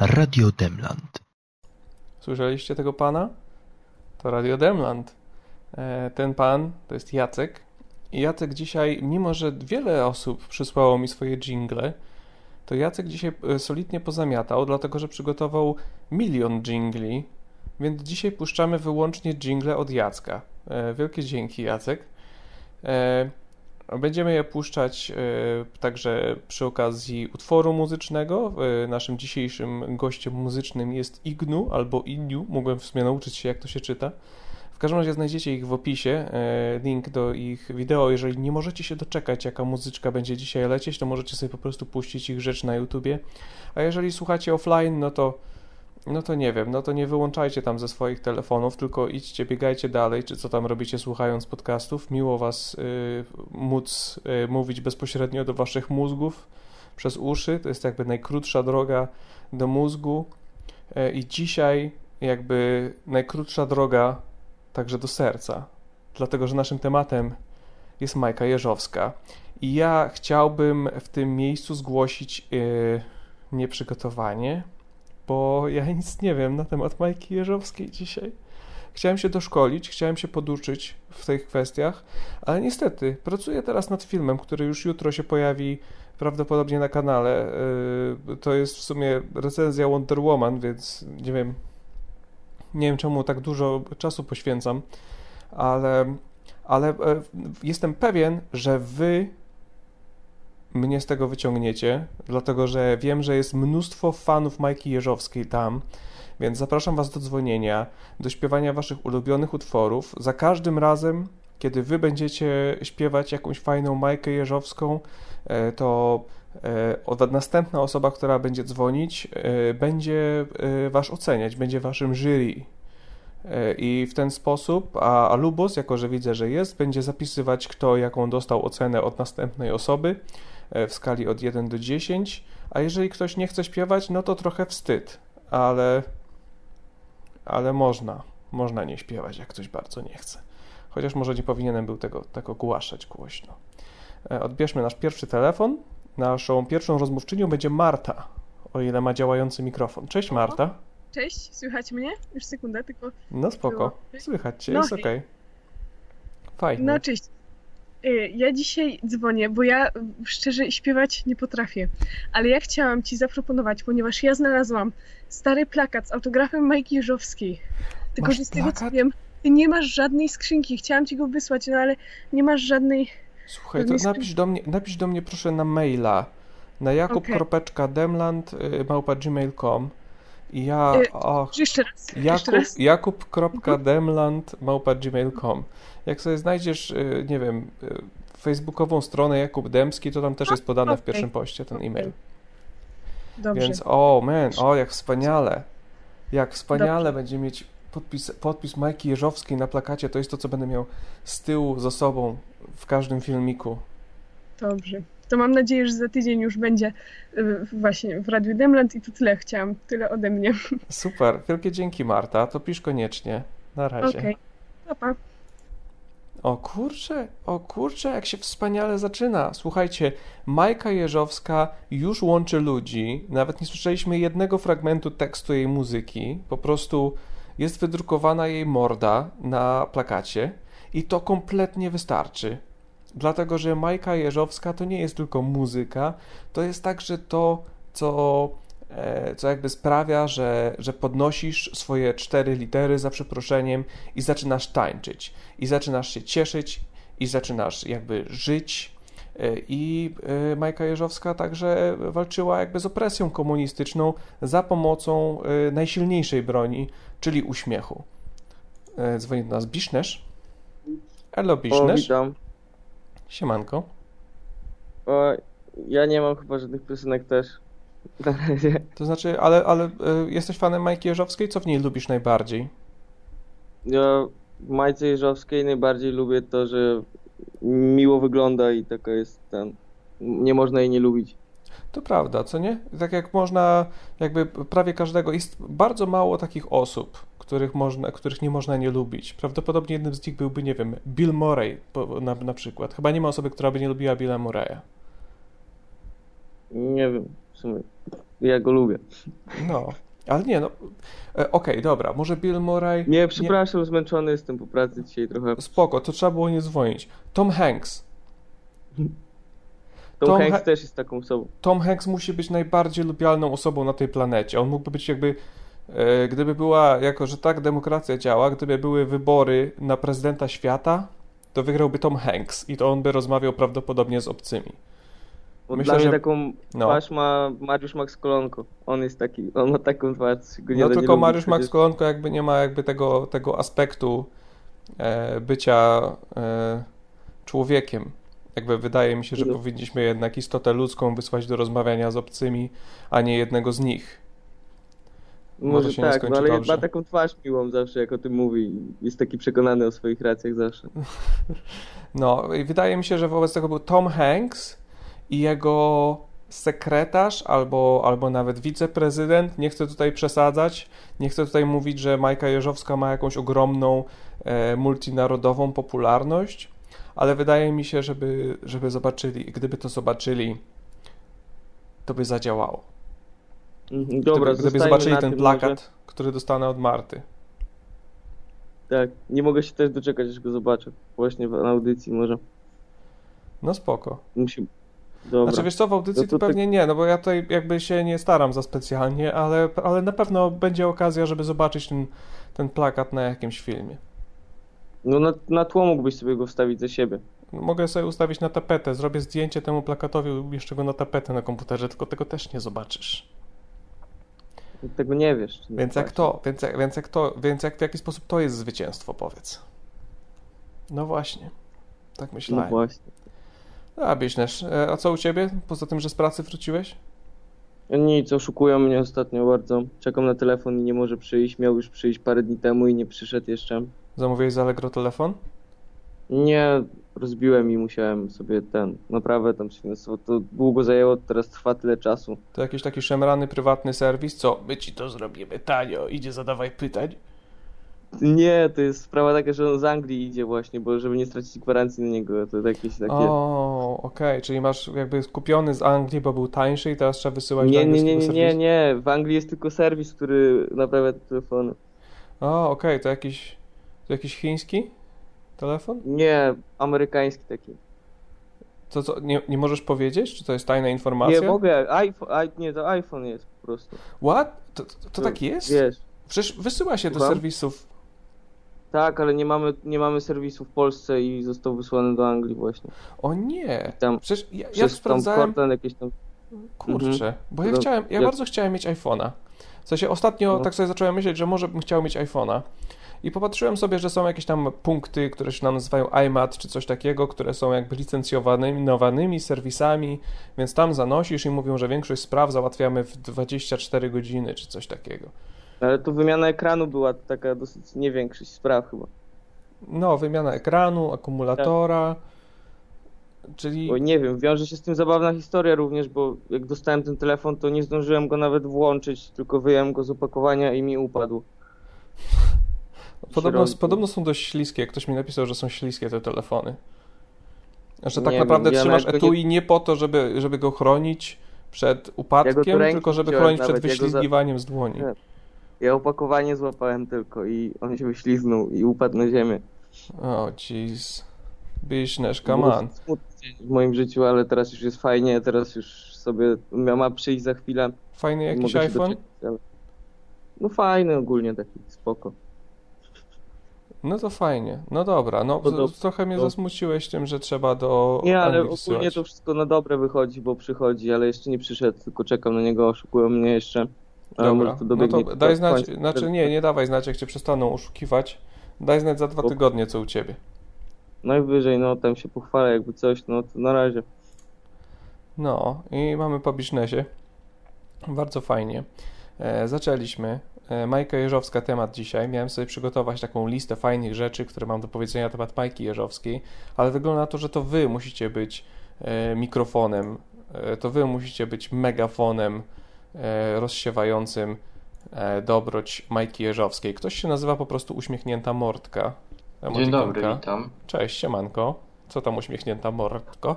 Radio Demland. Słyszeliście tego pana? To Radio Demland. E, ten pan to jest Jacek. I Jacek dzisiaj, mimo że wiele osób przysłało mi swoje jingle, to Jacek dzisiaj e, solidnie pozamiatał, dlatego że przygotował milion jingli, więc dzisiaj puszczamy wyłącznie jingle od Jacka. E, wielkie dzięki, Jacek. Będziemy je puszczać także przy okazji utworu muzycznego. Naszym dzisiejszym gościem muzycznym jest Ignu albo Iniu. Mogłem w sumie nauczyć się, jak to się czyta. W każdym razie znajdziecie ich w opisie, e, link do ich wideo. Jeżeli nie możecie się doczekać, jaka muzyczka będzie dzisiaj lecieć, to możecie sobie po prostu puścić ich rzecz na YouTubie. A jeżeli słuchacie offline, no to no to nie wiem, no to nie wyłączajcie tam ze swoich telefonów, tylko idźcie, biegajcie dalej, czy co tam robicie słuchając podcastów. Miło was y, móc y, mówić bezpośrednio do waszych mózgów przez uszy. To jest jakby najkrótsza droga do mózgu. Y, I dzisiaj jakby najkrótsza droga także do serca, dlatego że naszym tematem jest Majka Jeżowska. I ja chciałbym w tym miejscu zgłosić yy, nieprzygotowanie, bo ja nic nie wiem na temat Majki Jeżowskiej dzisiaj. Chciałem się doszkolić, chciałem się poduczyć w tych kwestiach, ale niestety pracuję teraz nad filmem, który już jutro się pojawi prawdopodobnie na kanale. Yy, to jest w sumie recenzja Wonder Woman, więc nie wiem, nie wiem czemu tak dużo czasu poświęcam, ale, ale e, jestem pewien, że wy mnie z tego wyciągniecie, dlatego że wiem, że jest mnóstwo fanów Majki Jeżowskiej tam, więc zapraszam was do dzwonienia, do śpiewania waszych ulubionych utworów. Za każdym razem, kiedy wy będziecie śpiewać jakąś fajną Majkę Jeżowską, e, to e, następna osoba, która będzie dzwonić, e, będzie was oceniać, będzie waszym jury. I w ten sposób, a, a Lubos, jako że widzę, że jest, będzie zapisywać, kto jaką dostał ocenę od następnej osoby w skali od 1 do 10. A jeżeli ktoś nie chce śpiewać, no to trochę wstyd, ale, ale można, można nie śpiewać, jak ktoś bardzo nie chce. Chociaż może nie powinienem był tego tak ogłaszać głośno. Odbierzmy nasz pierwszy telefon. Naszą pierwszą rozmówczynią będzie Marta, o ile ma działający mikrofon. Cześć Marta. Cześć, słychać mnie? Już sekundę, tylko... No spoko, słychać cię, no, jest okej. Okay. Fajnie. No cześć. Y, ja dzisiaj dzwonię, bo ja szczerze śpiewać nie potrafię, ale ja chciałam Ci zaproponować, ponieważ ja znalazłam stary plakat z autografem Majki Jeżowskiej. Tylko, masz że z tego co wiem, Ty nie masz żadnej skrzynki. Chciałam Ci go wysłać, no ale nie masz żadnej... Słuchaj, to napisz do, mnie, napisz do mnie proszę na maila na jakub.demland.gmail.com okay. I ja... Y, och, jeszcze raz. Jakub, raz. jakub.demland.gmail.com Jak sobie znajdziesz, y, nie wiem, y, facebookową stronę Jakub Demski, to tam też jest podane okay. w pierwszym poście ten e-mail. Dobrze. Więc o, man, o, jak wspaniale. Jak wspaniale Dobrze. będzie mieć podpis, podpis Majki Jeżowskiej na plakacie. To jest to, co będę miał z tyłu za sobą w każdym filmiku. Dobrze to mam nadzieję, że za tydzień już będzie y, właśnie w Radiu Demland i to tyle chciałam, tyle ode mnie. Super, wielkie dzięki Marta, to pisz koniecznie. Na razie. Okej, okay. pa. O kurczę, o kurczę, jak się wspaniale zaczyna. Słuchajcie, Majka Jeżowska już łączy ludzi. Nawet nie słyszeliśmy jednego fragmentu tekstu jej muzyki. Po prostu jest wydrukowana jej morda na plakacie i to kompletnie wystarczy dlatego że Majka Jeżowska to nie jest tylko muzyka, to jest także to, co, co jakby sprawia, że, że podnosisz swoje cztery litery za przeproszeniem i zaczynasz tańczyć, i zaczynasz się cieszyć, i zaczynasz jakby żyć. E, I e, Majka Jeżowska także walczyła jakby z opresją komunistyczną za pomocą najsilniejszej broni, czyli uśmiechu. Dzwoni do nas Bisznesz. Hello Bisznesz. O, witam. Siemanko. O, ja nie mam chyba żadnych piosenek też. Na razie. To znaczy, ale, ale y, jesteś fanem Majki Jeżowskiej? Co w niej lubisz najbardziej? Ja w Majce Jeżowskiej najbardziej lubię to, że miło wygląda i taka jest ten... Nie można jej nie lubić. To prawda, co nie? Tak jak można, jakby prawie każdego, jest bardzo mało takich osób, których, można, których nie można nie lubić. Prawdopodobnie jednym z nich byłby, nie wiem, Bill Murray na, na przykład. Chyba nie ma osoby, która by nie lubiła Billa Murraya. Nie wiem, w sumie. ja go lubię. No, ale nie, no. E, Okej, dobra, może Bill Murray. Nie, przepraszam, zmęczony jestem po pracy dzisiaj trochę. Spoko, to trzeba było nie dzwonić. Tom Hanks. Tom, Tom Hanks Ha- też jest taką osobą. Tom Hanks musi być najbardziej lubialną osobą na tej planecie. On mógłby być jakby, e, gdyby była, jako że tak demokracja działa, gdyby były wybory na prezydenta świata, to wygrałby Tom Hanks i to on by rozmawiał prawdopodobnie z obcymi. Bo Myślę, dla mnie że- taką no. twarz ma Mariusz Max Kolonko. On jest taki, on ma taką twarz, nie No nie tylko Mariusz Max przecież. Kolonko jakby nie ma jakby tego, tego aspektu e, bycia e, człowiekiem. Jakby wydaje mi się, że No. powinniśmy jednak istotę ludzką wysłać do rozmawiania z obcymi, a nie jednego z nich. może Może się nie tak, skończy no, ale dobrze. ma taką twarz miłą zawsze, jak o tym mówi. Jest taki przekonany o swoich racjach zawsze. No i wydaje mi się, że wobec tego był Tom Hanks i jego sekretarz albo, albo nawet wiceprezydent. Nie chcę tutaj przesadzać. Nie chcę tutaj mówić, że Majka Jeżowska ma jakąś ogromną e, multinarodową popularność, ale wydaje mi się, żeby, żeby zobaczyli, gdyby to zobaczyli, to by zadziałało. Mhm, Dobra, gdyby, gdyby zobaczyli ten plakat, Może. który dostanę od Marty. Tak, nie mogę się też doczekać, aż go zobaczę. Właśnie w na audycji może. No spoko. Musi... Dobra. Znaczy wiesz co, w audycji No to to pewnie nie, no bo ja tutaj jakby się nie staram za specjalnie, ale, ale na pewno będzie okazja, żeby zobaczyć ten, ten plakat na jakimś filmie. No na, na tło mógłbyś sobie go wstawić za siebie. Mogę sobie ustawić na tapetę, zrobię zdjęcie temu plakatowi, umieszczę go na tapetę na komputerze, tylko tego też nie zobaczysz. Tego nie wiesz. nie Więc jak to, więc jak, więc jak to, więc jak w jaki sposób to jest zwycięstwo, powiedz. No właśnie, tak No myślałem. właśnie. A Biśnesz, e, a co u ciebie? Poza tym, że z pracy wróciłeś? Nic, oszukują mnie ostatnio bardzo. Czekam na telefon i nie może przyjść. Miał już przyjść parę dni temu i nie przyszedł jeszcze. Zamówiłeś z Allegro telefon? Nie, rozbiłem i musiałem sobie ten, naprawę tam przyniosło. To długo zajęło, teraz trwa tyle czasu. To jakiś taki szemrany, prywatny serwis? Co? My ci to zrobimy tanio, idzie zadawaj pytań. Nie, to jest sprawa taka, że on z Anglii idzie właśnie, bo żeby nie stracić gwarancji na niego, to jakieś takie... O, okej, czyli masz jakby kupiony z Anglii, bo był tańszy i teraz trzeba wysyłać do Nie, nie, nie, nie, nie, nie, w Anglii jest tylko serwis, który naprawia te telefony. O, okej, to jakiś, to jakiś chiński telefon? Nie, amerykański taki. To co, nie, nie możesz powiedzieć, czy to jest tajna informacja? Nie, mogę, iPhone, i, nie, to iPhone jest po prostu. What? To, to, to tak jest? Wiesz, Przecież wysyła się do serwisów. Tak, ale nie mamy, nie mamy serwisu w Polsce i został wysłany do Anglii właśnie. O nie! Tam, Przecież ja, ja sprawdzałem, Portland jakieś tam... kurczę, bo ja No, chciałem, ja ja- bardzo chciałem mieć iPhone'a. W sensie ostatnio No. tak sobie zacząłem myśleć, że może bym chciał mieć iPhone'a. I popatrzyłem sobie, że są jakieś tam punkty, które się nazywają iMat czy coś takiego, które są jakby licencjowanymi nowanymi serwisami, więc tam zanosisz i mówią, że większość spraw załatwiamy w 24 godziny czy coś takiego. Ale tu wymiana ekranu była taka dosyć nie większość spraw chyba. No, wymiana ekranu, akumulatora, czyli... Bo nie wiem, wiąże się z tym zabawna historia również, bo jak dostałem ten telefon, to nie zdążyłem go nawet włączyć, tylko wyjąłem go z opakowania i mi upadł. Podobno, podobno są dość śliskie. Ktoś mi napisał, że są śliskie te telefony. Że tak Nie naprawdę ja trzymasz go nie- etui nie po to, żeby, żeby go chronić przed upadkiem, ręki tylko żeby chronić przed nawet, ja go za- wyślizgiwaniem z dłoni. Nie. Ja opakowanie złapałem tylko i on się wyśliznął i upadł na ziemię. O, jeez. Business, come on. smutny w moim życiu, ale teraz już jest fajnie, teraz już sobie ma, przyjść za chwilę. Fajny jakiś iPhone? doczekać, ale... No fajny ogólnie taki, spoko. No to fajnie. No dobra, no To do- trochę mnie zasmuciłeś tym, że trzeba do Nie, ale ogólnie to wszystko na dobre wychodzi, bo przychodzi, ale jeszcze nie przyszedł, tylko czekam na niego, oszukują mnie jeszcze. Ale Dobra, no to daj znać, znaczy nie, nie dawaj znać, jak cię przestaną oszukiwać. Daj znać za dwa tygodnie, co u ciebie. Najwyżej, no tam się pochwalę, jakby coś, no to na razie. No i mamy po biznesie. Bardzo fajnie. E, zaczęliśmy. E, Majka Jeżowska temat dzisiaj. Miałem sobie przygotować taką listę fajnych rzeczy, które mam do powiedzenia na temat Majki Jeżowskiej, ale wygląda na to, że to wy musicie być e, mikrofonem, e, to wy musicie być megafonem e, rozsiewającym e, dobroć Majki Jeżowskiej. Ktoś się nazywa po prostu uśmiechnięta mordka. Dzień dobry, witam. Cześć, siemanko. Co tam uśmiechnięta mordko?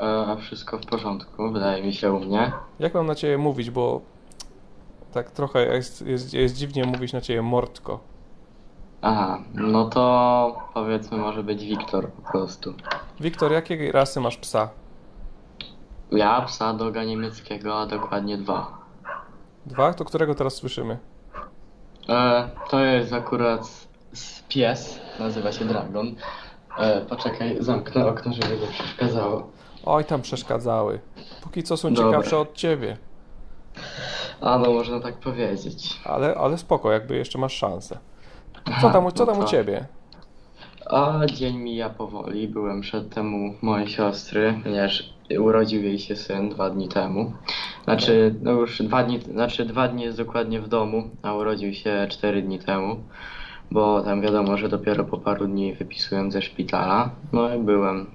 E, wszystko w porządku, wydaje mi się u mnie. Jak mam na ciebie mówić, bo tak trochę jest, jest, jest dziwnie mówić na ciebie Mordko. Aha, no to powiedzmy może być Wiktor po prostu. Wiktor, jakiej rasy masz psa? Ja psa doga niemieckiego, a dokładnie dwa. Dwa? To którego teraz słyszymy? E, to jest akurat pies, nazywa się Dragon. E, poczekaj, zamknę okno, żeby nie przeszkadzało. Oj, tam przeszkadzały. Póki co są Dobra. ciekawsze od ciebie. A no można tak powiedzieć. Ale, ale spoko, jakby jeszcze masz szansę. Co tam, u- co no tam u to- ciebie? A dzień mija powoli. Byłem przedtem u mojej siostry, ponieważ urodził jej się syn dwa dni temu. Znaczy, no już dwa dni, znaczy dwa dni jest dokładnie w domu, a urodził się cztery dni temu, bo tam wiadomo, że dopiero po paru dni wypisują ze szpitala. No i byłem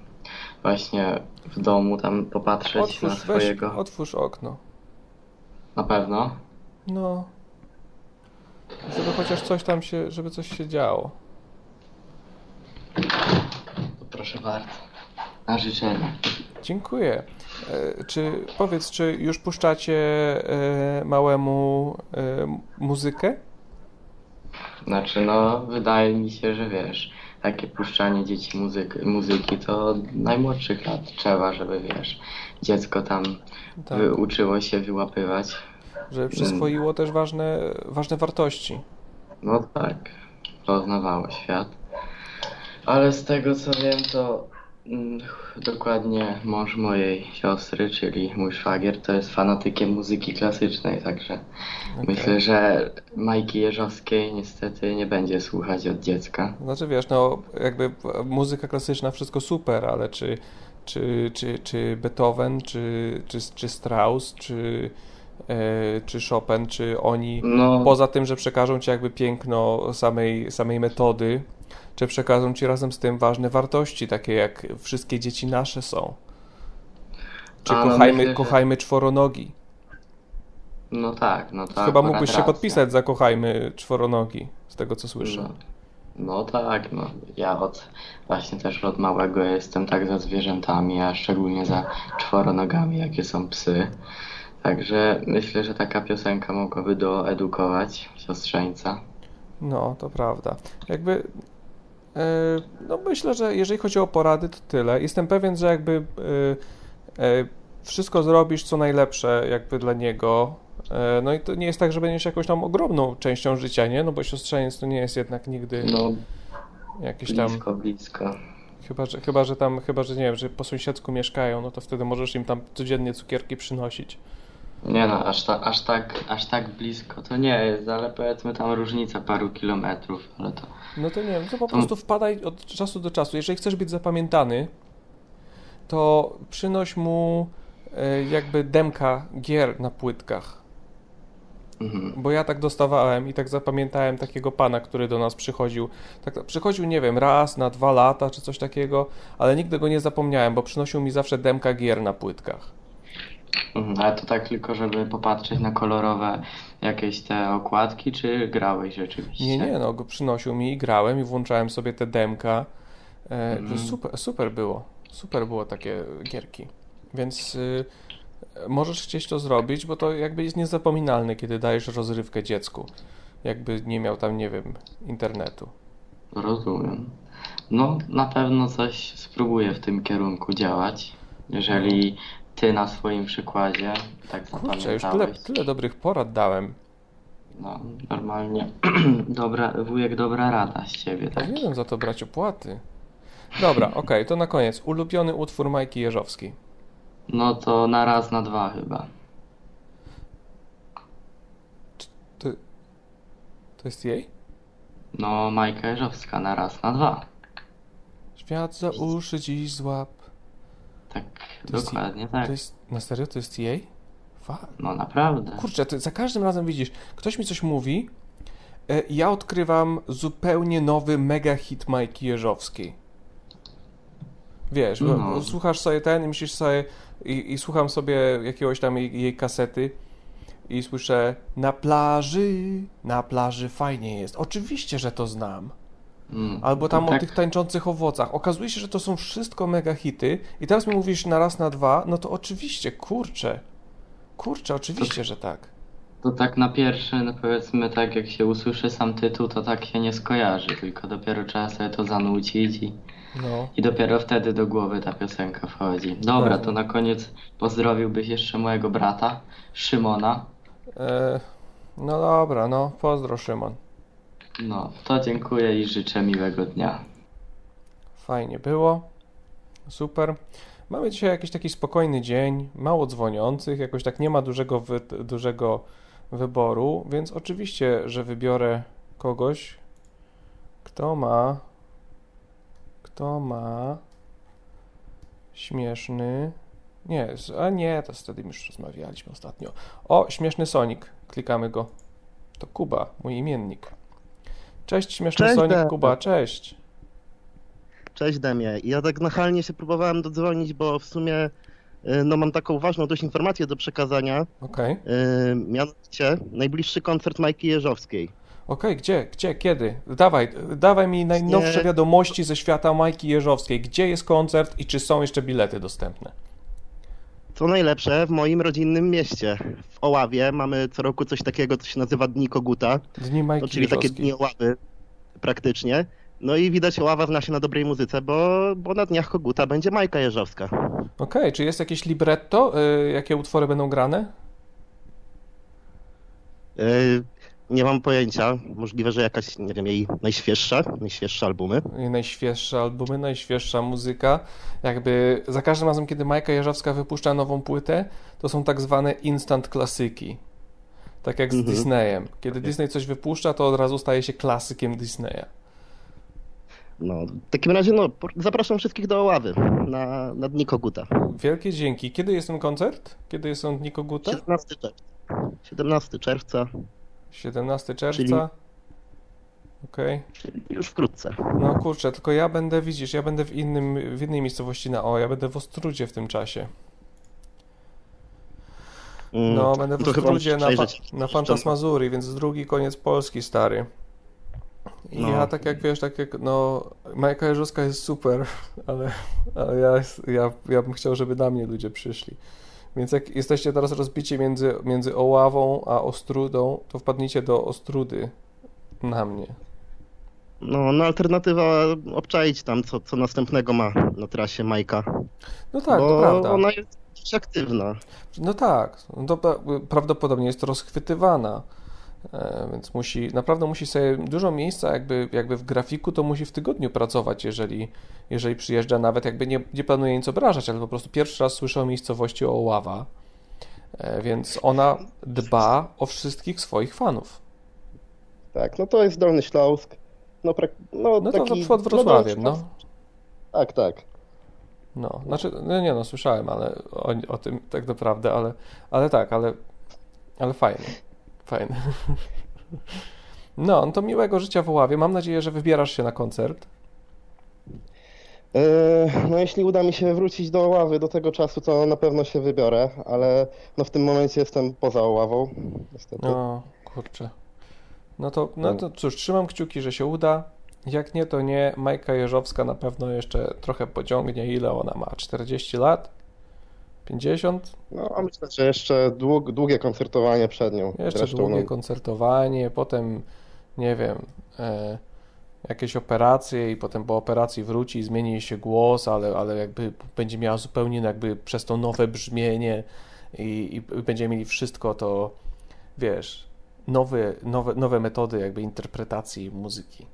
właśnie w domu tam popatrzeć na Otwórz, weź, swojego. otwórz okno. Na pewno. No. Żeby chociaż coś tam się, żeby coś się działo. To proszę bardzo. Na życzenie. Dziękuję. E, Czy powiedz, czy już puszczacie e, małemu e, muzykę? Znaczy, no, wydaje mi się, że wiesz, takie puszczanie dzieci muzyki, muzyki to od najmłodszych lat trzeba, żeby wiesz, dziecko tam Tak. uczyło się wyłapywać. Żeby przyswoiło też ważne, ważne wartości. No tak, poznawało świat. Ale z tego co wiem, to dokładnie mąż mojej siostry, czyli mój szwagier, to jest fanatykiem muzyki klasycznej, także Okej. myślę, że Majki Jeżowskiej niestety nie będzie słuchać od dziecka. Znaczy wiesz, no jakby muzyka klasyczna, wszystko super, ale czy, czy, czy, czy Beethoven, czy, czy, czy Strauss, czy, e, czy Chopin, czy oni, No, poza tym, że przekażą ci jakby piękno samej, samej metody, czy przekażą ci razem z tym ważne wartości, takie jak wszystkie dzieci nasze są. Czy A, no kochajmy, myślę, że- kochajmy czworonogi. no tak, no to Chyba mógłbyś się racja. podpisać za kochajmy czworonogi, z tego co słyszę. No, no tak, no. Ja od właśnie też od małego jestem tak za zwierzętami, a szczególnie za czworonogami, jakie są psy. Także myślę, że taka piosenka mogłaby doedukować siostrzeńca. No, to prawda. Jakby, no myślę, że jeżeli chodzi o porady, to tyle. Jestem pewien, że jakby e, e, wszystko zrobisz, co najlepsze jakby dla niego. E, no i to nie jest tak, że będziesz jakąś tam ogromną częścią życia, nie? No bo siostrzeniec to nie jest jednak nigdy No, jakiś tam, blisko, blisko. chyba że, chyba, że tam, chyba, że nie wiem, że po sąsiedzku mieszkają, no to wtedy możesz im tam codziennie cukierki przynosić. Nie no, aż, ta, aż, tak, aż tak blisko to nie jest, ale powiedzmy tam różnica paru kilometrów, ale to... No to nie wiem, to po prostu wpadaj od czasu do czasu. Jeżeli chcesz być zapamiętany, to przynoś mu e, jakby demka gier na płytkach. Mhm. Bo ja tak dostawałem i tak zapamiętałem takiego pana, który do nas przychodził. Tak, przychodził, nie wiem, raz na dwa lata czy coś takiego, ale nigdy go nie zapomniałem, bo przynosił mi zawsze demka gier na płytkach. Mhm, Ale to tak tylko, żeby popatrzeć na kolorowe jakieś te okładki, czy grałeś rzeczywiście? Nie, nie, no go przynosił mi i grałem i włączałem sobie te demka. E, Mhm. super, super było. Super było takie gierki. Więc y, możesz chcieć to zrobić, bo to jakby jest niezapominalne, kiedy dajesz rozrywkę dziecku. Jakby nie miał tam, nie wiem, internetu. Rozumiem. No, na pewno coś spróbuję w tym kierunku działać. Jeżeli ty na swoim przykładzie tak Kurczę, już tyle, tyle dobrych porad dałem. no normalnie dobra, wujek dobra rada z ciebie, tak? Powinienem za to brać opłaty. Dobra, okej, to na koniec. Ulubiony utwór Majki Jeżowskiej. No to na raz, na dwa chyba. To, to jest jej? No, Majka Jeżowska na raz, na dwa. Świat za uszy dziś złap. Tak, To jest- dokładnie tak. To jest, na serio, to jest jej? No naprawdę. Kurczę, ty za każdym razem widzisz, ktoś mi coś mówi e, ja odkrywam zupełnie nowy mega hit Majki Jeżowskiej. Wiesz, bo- No. bo słuchasz sobie ten i myślisz sobie i, i słucham sobie jakiegoś tam jej, jej kasety i słyszę na plaży, na plaży fajnie jest. Oczywiście, że to znam. Mm. Albo tam To o tak, tych tańczących owocach. Okazuje się, że to są wszystko mega hity i teraz mi mówisz na raz, na dwa, no to oczywiście, kurczę. Kurczę, oczywiście, że tak. To tak na pierwsze, no powiedzmy tak jak się usłyszy sam tytuł, to tak się nie skojarzy, tylko dopiero trzeba sobie to zanucić i, No. i dopiero wtedy do głowy ta piosenka wchodzi. Dobra, Pewnie. to na koniec pozdrowiłbyś jeszcze mojego brata, Szymona. E, no dobra, no pozdro Szymon. No, to dziękuję i życzę miłego dnia. Fajnie było. Super. Mamy dzisiaj jakiś taki spokojny dzień, mało dzwoniących, jakoś tak nie ma dużego, wy, dużego wyboru, więc oczywiście, że wybiorę kogoś, kto ma, kto ma śmieszny, nie, a nie, to wtedy już rozmawialiśmy ostatnio. O, śmieszny Sonic, klikamy go. To Kuba, mój imiennik. Cześć, śmieszny Cześć, Sonic. Kuba, cześć. Cześć Demie. Ja tak nachalnie się próbowałem dodzwonić, bo w sumie y, no, mam taką ważną dość informację do przekazania. Okej. Y, Mianowicie najbliższy koncert Majki Jeżowskiej. Okej, gdzie, gdzie, kiedy? Dawaj, dawaj mi najnowsze wiadomości ze świata Majki Jeżowskiej. Gdzie jest koncert i czy są jeszcze bilety dostępne? Co najlepsze, w moim rodzinnym mieście, w Oławie, mamy co roku coś takiego, co się nazywa Dni Koguta, Dni Majki no, czyli takie dni Oławy praktycznie. No i widać Oława zna się na dobrej muzyce, bo, bo na Dniach Koguta będzie Majka Jeżowska. Okej, czy jest jakieś libretto? Y, jakie utwory będą grane? Nie mam pojęcia, możliwe, że jakaś, nie wiem, jej najświeższa, najświeższe albumy. I najświeższe albumy, najświeższa muzyka. Jakby za każdym razem, kiedy Majka Jeżowska wypuszcza nową płytę, to są tak zwane instant klasyki. Tak jak z Mhm. Disneyem. Kiedy Disney coś wypuszcza, to od razu staje się klasykiem Disneya. No, w takim razie no, zapraszam wszystkich do Oławy na, na Dni Koguta. Wielkie dzięki. Kiedy jest ten koncert? Kiedy są Dni Koguta? 17 czerwca. 17 czerwca, 17 czerwca. Czyli- Okej. czyli już wkrótce. No kurczę, tylko ja będę, widzisz, ja będę w innym, w innej miejscowości na O, ja będę w Ostrudzie w tym czasie. Mm, No, będę w Ostrudzie na, fa- na Fantasmazurii, więc drugi koniec Polski, stary. I No. ja tak jak wiesz, tak jak, no, Majka Jeżowska jest super, ale, ale ja, ja, ja bym chciał, żeby na mnie ludzie przyszli. Więc jak jesteście teraz rozbici między, między Oławą a Ostrudą, to wpadnijcie do Ostrudy na mnie. No, no alternatywa obczaić tam, co, co następnego ma na trasie Majka. No tak, bo to prawda. ona jest aktywna. No tak, no to pra- prawdopodobnie jest rozchwytywana, więc musi, naprawdę musi sobie dużo miejsca jakby, jakby w grafiku, to musi w tygodniu pracować, jeżeli, jeżeli przyjeżdża, nawet jakby nie, nie planuje nic obrażać, ale po prostu pierwszy raz słyszę o miejscowości Oława, e, więc ona dba o wszystkich swoich fanów. Tak, no to jest Dolny Śląsk. No, prak- no, No to taki, pod Wrocławiem, Dolny no. Śląsk. Tak, tak. No, znaczy, no nie no, słyszałem, ale o, o tym tak naprawdę, ale, ale tak, ale, ale fajnie, fajnie. No, to miłego życia w Oławie. Mam nadzieję, że wybierasz się na koncert. Yy, No jeśli uda mi się wrócić do Oławy do tego czasu, to na pewno się wybiorę, ale no w tym momencie jestem poza Oławą, niestety. No, kurczę. No to, no to cóż, trzymam kciuki, że się uda. Jak nie, to nie. Majka Jeżowska na pewno jeszcze trochę pociągnie. Ile ona ma? 40 lat? 50? No a myślę, że jeszcze dług, długie koncertowanie przed nią. Jeszcze Zresztą, długie no, koncertowanie, potem nie wiem, e, jakieś operacje i potem po operacji wróci i zmieni jej się głos, ale, ale jakby będzie miała zupełnie jakby przez to nowe brzmienie i, i będziemy mieli wszystko to, wiesz, nowe, nowe, nowe metody jakby interpretacji muzyki.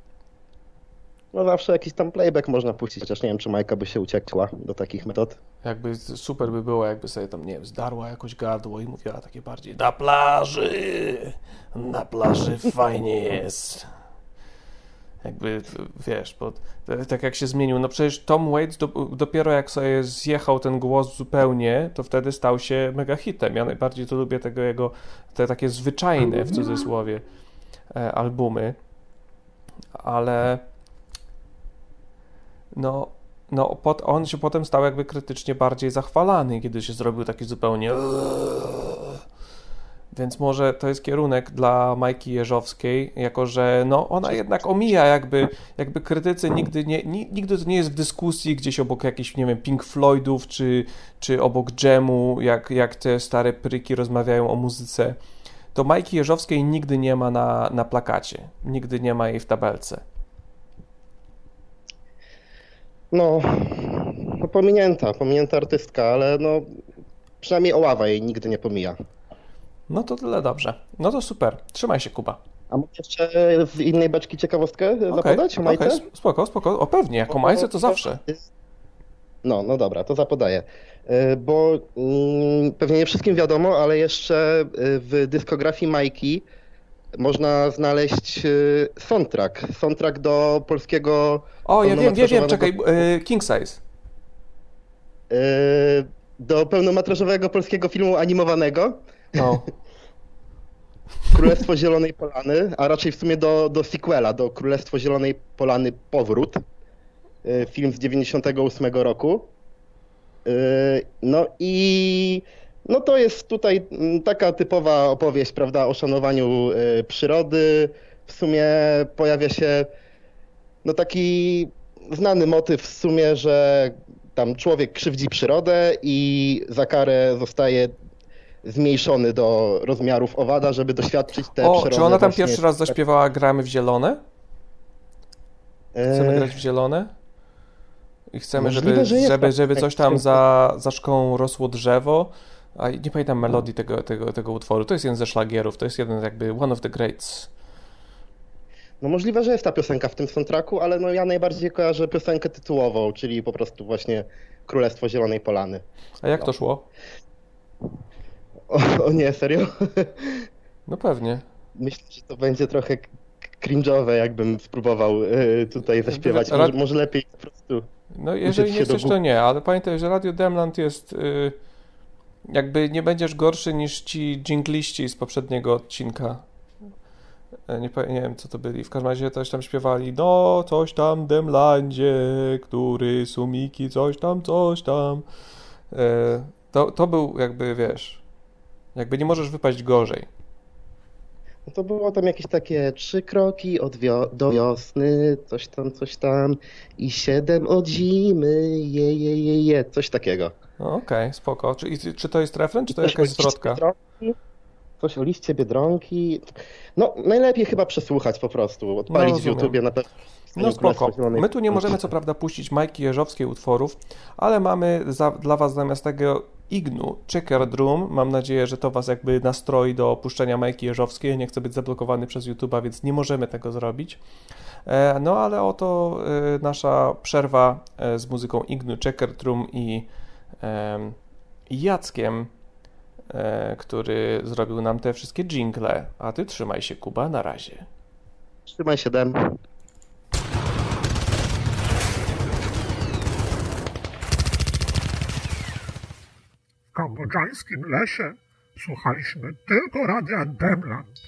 No zawsze jakiś tam playback można puścić, chociaż nie wiem, czy Majka by się uciekła do takich metod. Jakby super by było, jakby sobie tam, nie wiem, zdarła jakoś gardło i mówiła takie bardziej na plaży, na plaży fajnie jest. Jakby, wiesz, bo tak jak się zmienił, no przecież Tom Waits do, dopiero jak sobie zjechał ten głos zupełnie, to wtedy stał się mega hitem. Ja najbardziej to lubię tego jego, te takie zwyczajne, w cudzysłowie, e, albumy, ale no, no pot, on się potem stał jakby krytycznie bardziej zachwalany, kiedy się zrobił taki zupełnie Więc może to jest kierunek dla Majki Jeżowskiej, jako że no, ona jednak omija jakby, jakby krytycy nigdy, nie, nigdy to nie jest w dyskusji gdzieś obok jakichś, nie wiem, Pink Floydów, czy, czy obok dżemu, jak, jak te stare pryki rozmawiają o muzyce. To Majki Jeżowskiej nigdy nie ma na, na plakacie, nigdy nie ma jej w tabelce. No, no pominięta, pominięta artystka, ale no przynajmniej Oława jej nigdy nie pomija. No to tyle dobrze. No to super. Trzymaj się, Kuba. A mógł jeszcze z innej beczki ciekawostkę okay, zapodać o Majce? Okay, spoko, spoko. O pewnie, jako Majce to zawsze. No, no dobra, to zapodaję. E, bo mm, pewnie nie wszystkim wiadomo, ale jeszcze e, w dyskografii Majki można znaleźć e, soundtrack. Soundtrack do polskiego. O, ja wiem, wiem, wiem, czekaj, King Size. Do pełnometrażowego polskiego filmu animowanego. No. Królestwo Zielonej Polany, a raczej w sumie do, do sequela, do Królestwo Zielonej Polany Powrót. Film z 98 roku. No i no to jest tutaj mm, taka typowa opowieść, prawda, o szanowaniu y, przyrody. W sumie pojawia się no taki znany motyw w sumie, że tam człowiek krzywdzi przyrodę i za karę zostaje zmniejszony do rozmiarów owada, żeby doświadczyć te o, przyrody. Czy ona tam pierwszy raz zaśpiewała Gramy w zielone? Chcemy e, grać w zielone? I chcemy, żeby, żeby, żeby coś tam za, za szkołą rosło drzewo. A nie pamiętam melodii tego, tego, tego utworu. To jest jeden ze szlagierów, to jest jeden jakby one of the greats. No możliwe, że jest ta piosenka w tym soundtracku, ale no ja najbardziej kojarzę piosenkę tytułową, czyli po prostu właśnie Królestwo Zielonej Polany. A jak to szło? O, o, nie, serio? No pewnie. Myślę, że to będzie trochę cringe'owe, jakbym spróbował y, tutaj zaśpiewać. Może, może lepiej po prostu no jeżeli nie chcesz, to nie, ale pamiętaj, że Radio Demland jest y, jakby nie będziesz gorszy niż ci dżingliści z poprzedniego odcinka. E, nie, nie wiem, co to byli. W każdym razie coś tam śpiewali. No, coś tam Demlandzie, który sumiki, coś tam, coś tam. E, to, to był jakby, wiesz, jakby nie możesz wypaść gorzej. No to było tam jakieś takie trzy kroki od wio do wiosny, coś tam, coś tam i siedem od zimy, je, je, je, je coś takiego. No, Okej, okay, spoko. Czy, czy to jest refren, czy to jakaś zwrotka? Coś o liście Biedronki. No, najlepiej chyba przesłuchać po prostu, odpalić no, w YouTubie na pewno. No spoko. My tu nie możemy co prawda puścić Majki Jeżowskiej utworów, ale mamy za, dla was zamiast tego Ignu Checkered Room. Mam nadzieję, że to was jakby nastroi do opuszczenia Majki Jeżowskiej. Nie chcę być zablokowany przez YouTube'a, więc nie możemy tego zrobić. E, no ale oto e, nasza przerwa e, z muzyką Ignu Checkered Room i Jackiem, który zrobił nam te wszystkie jingle. A ty trzymaj się, Kuba, na razie. Trzymaj się, Dan. kambodżańskim lesie słuchaliśmy tylko radia. Demland!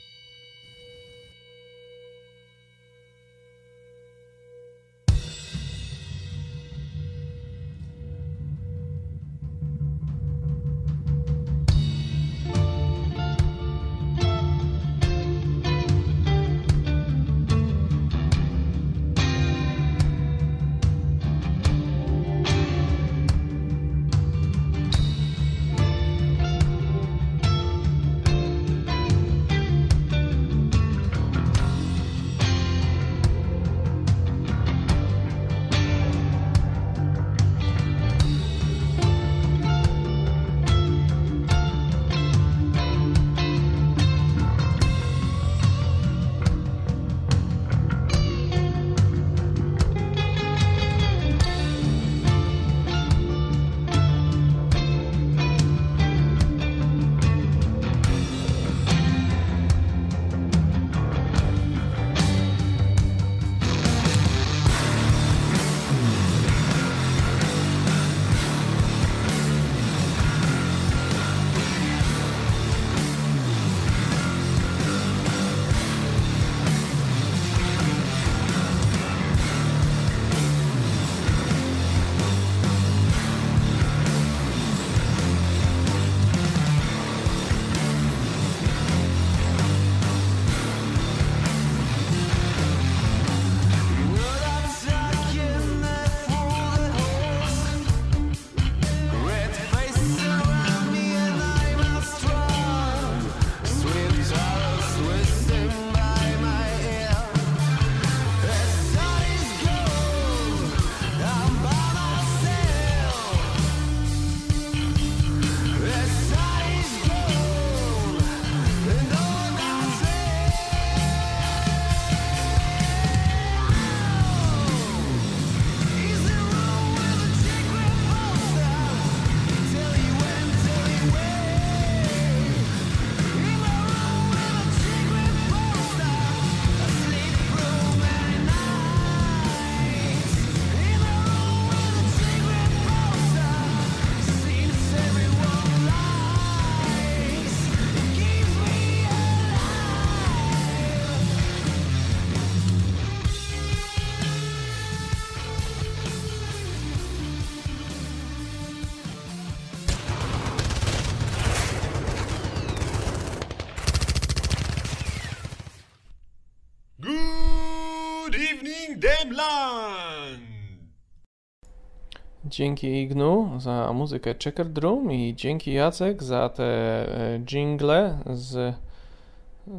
Dzięki Ignu za muzykę Checkered Room i dzięki Jacek za te e, jingle z,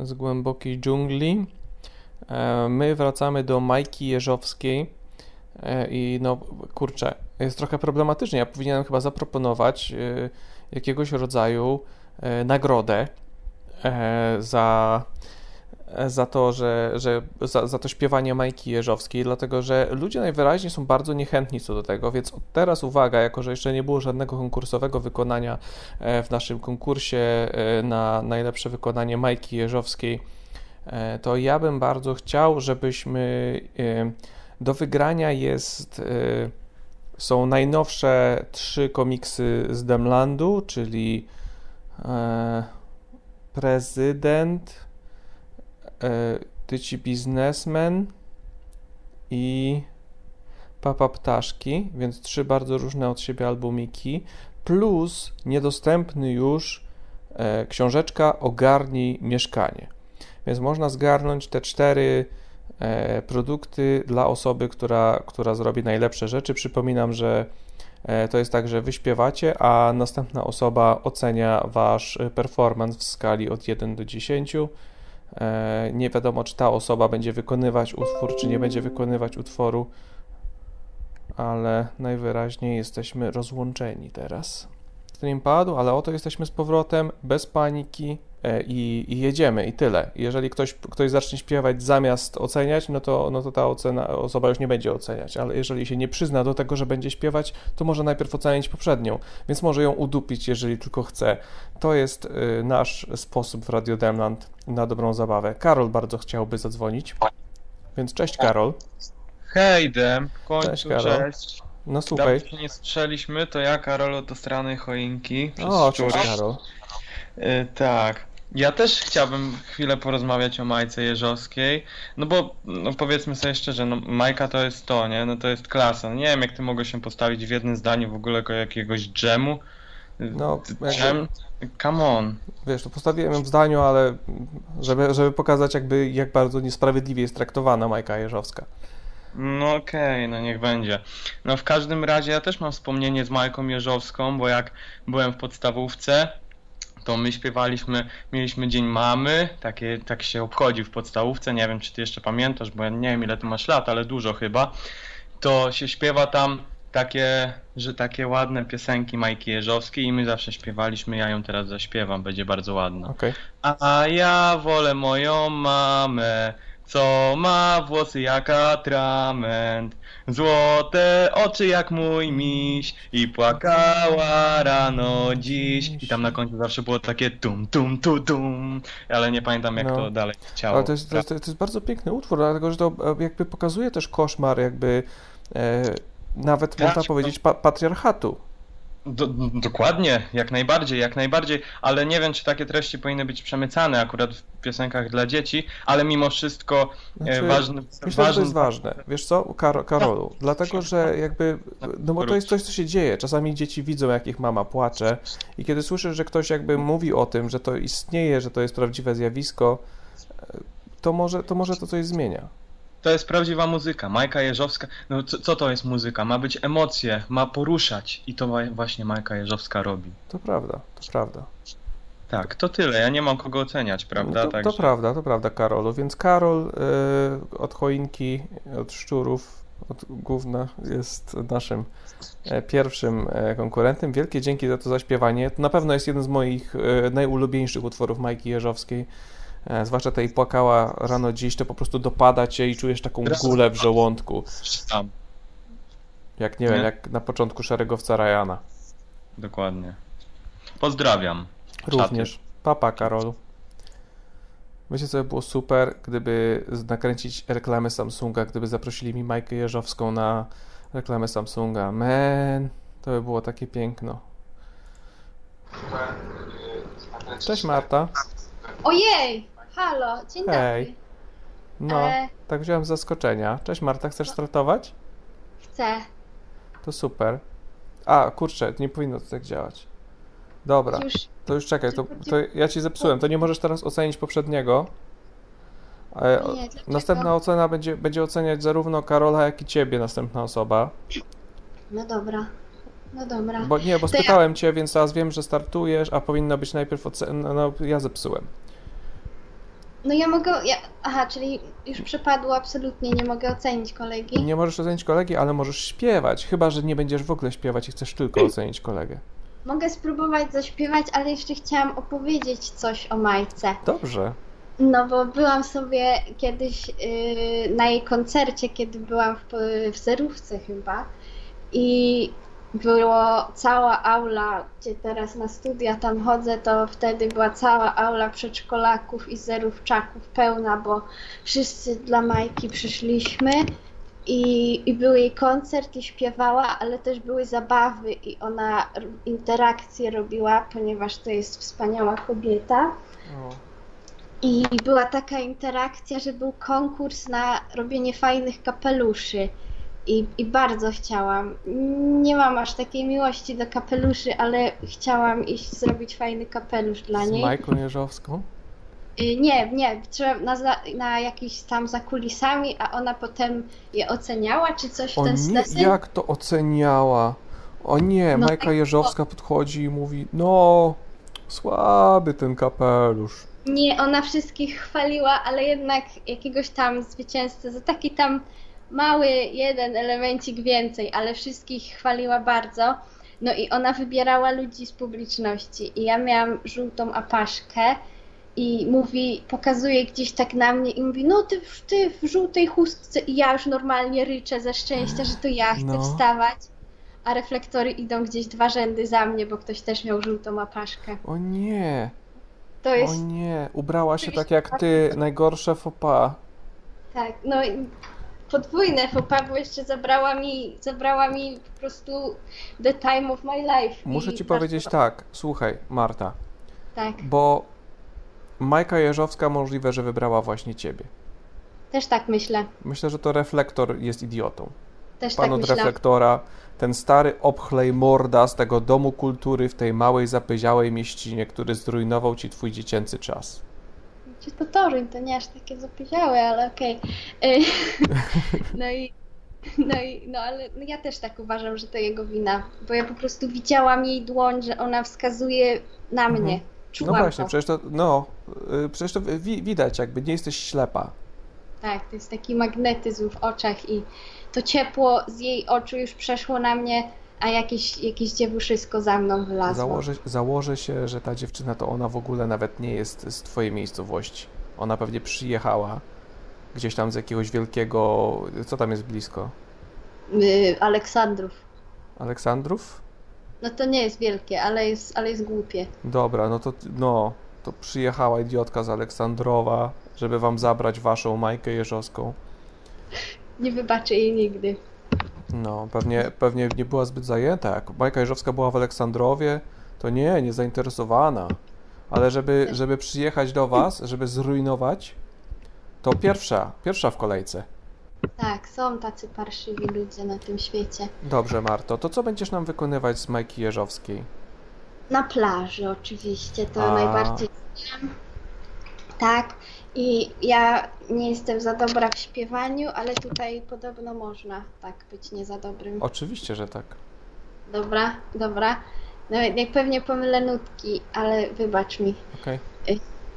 z głębokiej dżungli. E, My wracamy do Majki Jeżowskiej e, i no kurczę, jest trochę problematycznie. Ja powinienem chyba zaproponować jakiegoś rodzaju nagrodę za za to, że, że za, za to śpiewanie Majki Jeżowskiej, dlatego że ludzie najwyraźniej są bardzo niechętni co do tego, więc teraz uwaga, jako że jeszcze nie było żadnego konkursowego wykonania e, w naszym konkursie e, na najlepsze wykonanie Majki Jeżowskiej, e, to ja bym bardzo chciał, żebyśmy do wygrania jest są najnowsze trzy komiksy z Demlandu, czyli Prezydent, Tyci Biznesmen i Papa Ptaszki, więc trzy bardzo różne od siebie albumiki, plus niedostępny już e, książeczka Ogarnij mieszkanie. Więc można zgarnąć te cztery e, produkty dla osoby, która, która zrobi najlepsze rzeczy. Przypominam, że e, to jest tak, że wy śpiewacie, a następna osoba ocenia wasz e, performance w skali od 1 do 10. E, Nie wiadomo, czy ta osoba będzie wykonywać utwór, czy nie będzie wykonywać utworu, ale najwyraźniej jesteśmy rozłączeni teraz. Stream padł, ale oto jesteśmy z powrotem, bez paniki e, i, i jedziemy i tyle. Jeżeli ktoś, ktoś zacznie śpiewać zamiast oceniać, no to, no to ta ocena, osoba już nie będzie oceniać, ale jeżeli się nie przyzna do tego, że będzie śpiewać, to może najpierw ocenić poprzednią, więc może ją udupić, jeżeli tylko chce. To jest y, nasz sposób w Radio Demland na dobrą zabawę. Karol bardzo chciałby zadzwonić, więc cześć Karol. Hej Dem, w końcu Cześć, cześć. No słuchaj. Dawno się nie strzeliśmy, to ja Karol do strony choinki. O, cześć Karol. Y, tak. Ja też chciałbym chwilę porozmawiać o Majce Jeżowskiej, no bo no powiedzmy sobie szczerze, no Majka to jest to, nie? No to jest klasa. No nie wiem jak ty mogłeś się postawić w jednym zdaniu w ogóle jako jakiegoś dżemu. No, Dżem? Come on. Wiesz, to postawiłem ją w zdaniu, ale żeby, żeby pokazać jakby jak bardzo niesprawiedliwie jest traktowana Majka Jeżowska. No okej, no niech będzie. No w każdym razie ja też mam wspomnienie z Majką Jeżowską, bo jak byłem w podstawówce, to my śpiewaliśmy, mieliśmy Dzień Mamy, takie, tak się obchodził w podstawówce, nie wiem czy ty jeszcze pamiętasz, bo ja nie wiem ile ty masz lat, ale dużo chyba. To się śpiewa tam takie, że takie ładne piosenki Majki Jeżowskiej i my zawsze śpiewaliśmy, ja ją teraz zaśpiewam, będzie bardzo ładna. Okej. A ja wolę moją mamę, co ma włosy jak atrament, złote oczy jak mój miś i płakała rano dziś. I tam na końcu zawsze było takie tum tum tu tum, ale nie pamiętam jak No. to dalej chciało. Ale to jest, to, jest, to jest bardzo piękny utwór, dlatego że to e, jakby pokazuje też koszmar jakby e, nawet można powiedzieć pa, patriarchatu. Do, dokładnie, jak najbardziej, jak najbardziej, ale nie wiem, czy takie treści powinny być przemycane akurat w piosenkach dla dzieci, ale mimo wszystko e, Znaczy, ważne, Myślę, że to ważne jest ważne. Wiesz co, Kar Karolu? Dlatego, że jakby, no bo to jest coś, co się dzieje. Czasami dzieci widzą, jak ich mama płacze i kiedy słyszysz, że ktoś jakby mówi o tym, że to istnieje, że to jest prawdziwe zjawisko, e, to może to, może to coś zmienia. To jest prawdziwa muzyka. Majka Jeżowska, no co, co to jest muzyka? Ma być emocje, ma poruszać i to właśnie Majka Jeżowska robi. To prawda, to prawda. Tak, to tyle. Ja nie mam kogo oceniać, prawda? No to, Także to prawda, to prawda, Karolu. Więc Karol y, od choinki, od szczurów, od gówna jest naszym e, pierwszym e, konkurentem. Wielkie dzięki za to zaśpiewanie. To na pewno jest jeden z moich e, najulubieńszych utworów Majki Jeżowskiej. E, zwłaszcza tej płakała rano dziś, to po prostu dopada cię i czujesz taką gulę w żołądku. tam, Jak nie wiem, Nie? jak na początku szeregowca Ryana. dokładnie. Pozdrawiam. Również. Papa, Karolu. Myślę, co by było super, gdyby nakręcić reklamę Samsunga, gdyby zaprosili mi Majkę Jeżowską na reklamę Samsunga. Man, to by było takie piękno. Cześć Marta. Ojej! Halo, dzień Hej. dobry. No, E, tak wziąłem z zaskoczenia. Cześć Marta, chcesz startować? chcę. To super. A, kurczę, nie powinno to tak działać. Dobra, Już to już czekaj, to, to ja ci zepsułem. To nie możesz teraz ocenić poprzedniego. E, Nie, dlaczego? Następna ocena będzie, będzie oceniać zarówno Karola, jak i ciebie, następna osoba. No dobra. No dobra. Bo nie, bo To ja- spytałem cię, więc teraz wiem, że startujesz, a powinno być najpierw ocena. No, ja zepsułem. No ja mogę. Ja... Aha, czyli już przepadło absolutnie, nie mogę ocenić kolegi. Nie możesz ocenić kolegi, ale możesz śpiewać. Chyba, że nie będziesz w ogóle śpiewać i chcesz tylko ocenić kolegę. Mogę spróbować zaśpiewać, ale jeszcze chciałam opowiedzieć coś o Majce. Dobrze. No bo byłam sobie kiedyś yy, na jej koncercie, kiedy byłam w, w zerówce chyba i było cała aula, gdzie teraz na studia tam chodzę, to wtedy była cała aula przedszkolaków i zerówczaków pełna, bo wszyscy dla Majki przyszliśmy i, i był jej koncert i śpiewała, ale też były zabawy i ona interakcje robiła, ponieważ to jest wspaniała kobieta. I była taka interakcja, że był konkurs na robienie fajnych kapeluszy. I, I bardzo chciałam. Nie mam aż takiej miłości do kapeluszy, ale chciałam iść zrobić fajny kapelusz dla Z niej. Majką Jeżowską? Y, Nie, nie, trzeba na, na jakiś tam za kulisami, a ona potem je oceniała, czy coś w ten nie, deseń. jak to oceniała? O nie, No Majka tak, Jeżowska podchodzi i mówi, no, słaby ten kapelusz. Nie, ona wszystkich chwaliła, ale jednak jakiegoś tam zwycięzcę za taki tam mały jeden elemencik więcej, ale wszystkich chwaliła bardzo. No i ona wybierała ludzi z publiczności i ja miałam żółtą apaszkę i mówi, pokazuje gdzieś tak na mnie i mówi, no ty, w- ty w żółtej chustce i ja już normalnie ryczę ze szczęścia, że to ja chcę No. wstawać, a reflektory idą gdzieś dwa rzędy za mnie, bo ktoś też miał żółtą apaszkę. O nie, To o jest nie, ubrała się tak jak ty, najgorsze faux pas. Tak, no podwójne pas, bo jeszcze zabrała mi, zabrała mi po prostu the time of my life. Muszę ci powiedzieć tak, słuchaj, Marta, Tak, bo Majka Jeżowska możliwe, że wybrała właśnie ciebie. też tak myślę. Myślę, że to reflektor jest idiotą. Też Pan tak od myślę. reflektora, ten stary obchlej morda z tego domu kultury w tej małej, zapyziałej mieścinie, który zrujnował ci twój dziecięcy czas. To Toruń, to nie aż takie zapieziałe, ale okej. Y, No i no i no ale no ja też tak uważam, że to jego wina, bo ja po prostu widziałam jej dłoń, że ona wskazuje na mnie. Mhm. No Czułam właśnie, to. przecież to, no, y, przecież to wi- widać, jakby nie jesteś ślepa. Tak, to jest taki magnetyzm w oczach i to ciepło z jej oczu już przeszło na mnie, a jakieś, jakieś dziewuszysko za mną wylazło. Założę, założę się, że ta dziewczyna to ona w ogóle nawet nie jest z twojej miejscowości. Ona pewnie przyjechała gdzieś tam z jakiegoś wielkiego, co tam jest blisko? Y, Aleksandrów. Aleksandrów? No to nie jest wielkie, ale jest, ale jest głupie. Dobra, no to, no, to przyjechała idiotka z Aleksandrowa, żeby wam zabrać waszą Majkę Jeżowską. Nie wybaczę jej nigdy. No, pewnie, pewnie nie była zbyt zajęta. Jak Majka Jeżowska była w Aleksandrowie, to nie, nie zainteresowana. Ale żeby, żeby przyjechać do was, żeby zrujnować, to pierwsza, pierwsza w kolejce. Tak, są tacy parszywi ludzie na tym świecie. Dobrze, Marto, to co będziesz nam wykonywać z Majki Jeżowskiej? Na plaży oczywiście, to A. najbardziej znam. Tak, i ja nie jestem za dobra w śpiewaniu, ale tutaj podobno można tak być nie za dobrym. Oczywiście, że tak. Dobra, dobra. No, jak pewnie pomylę nutki, ale wybacz mi. Okej.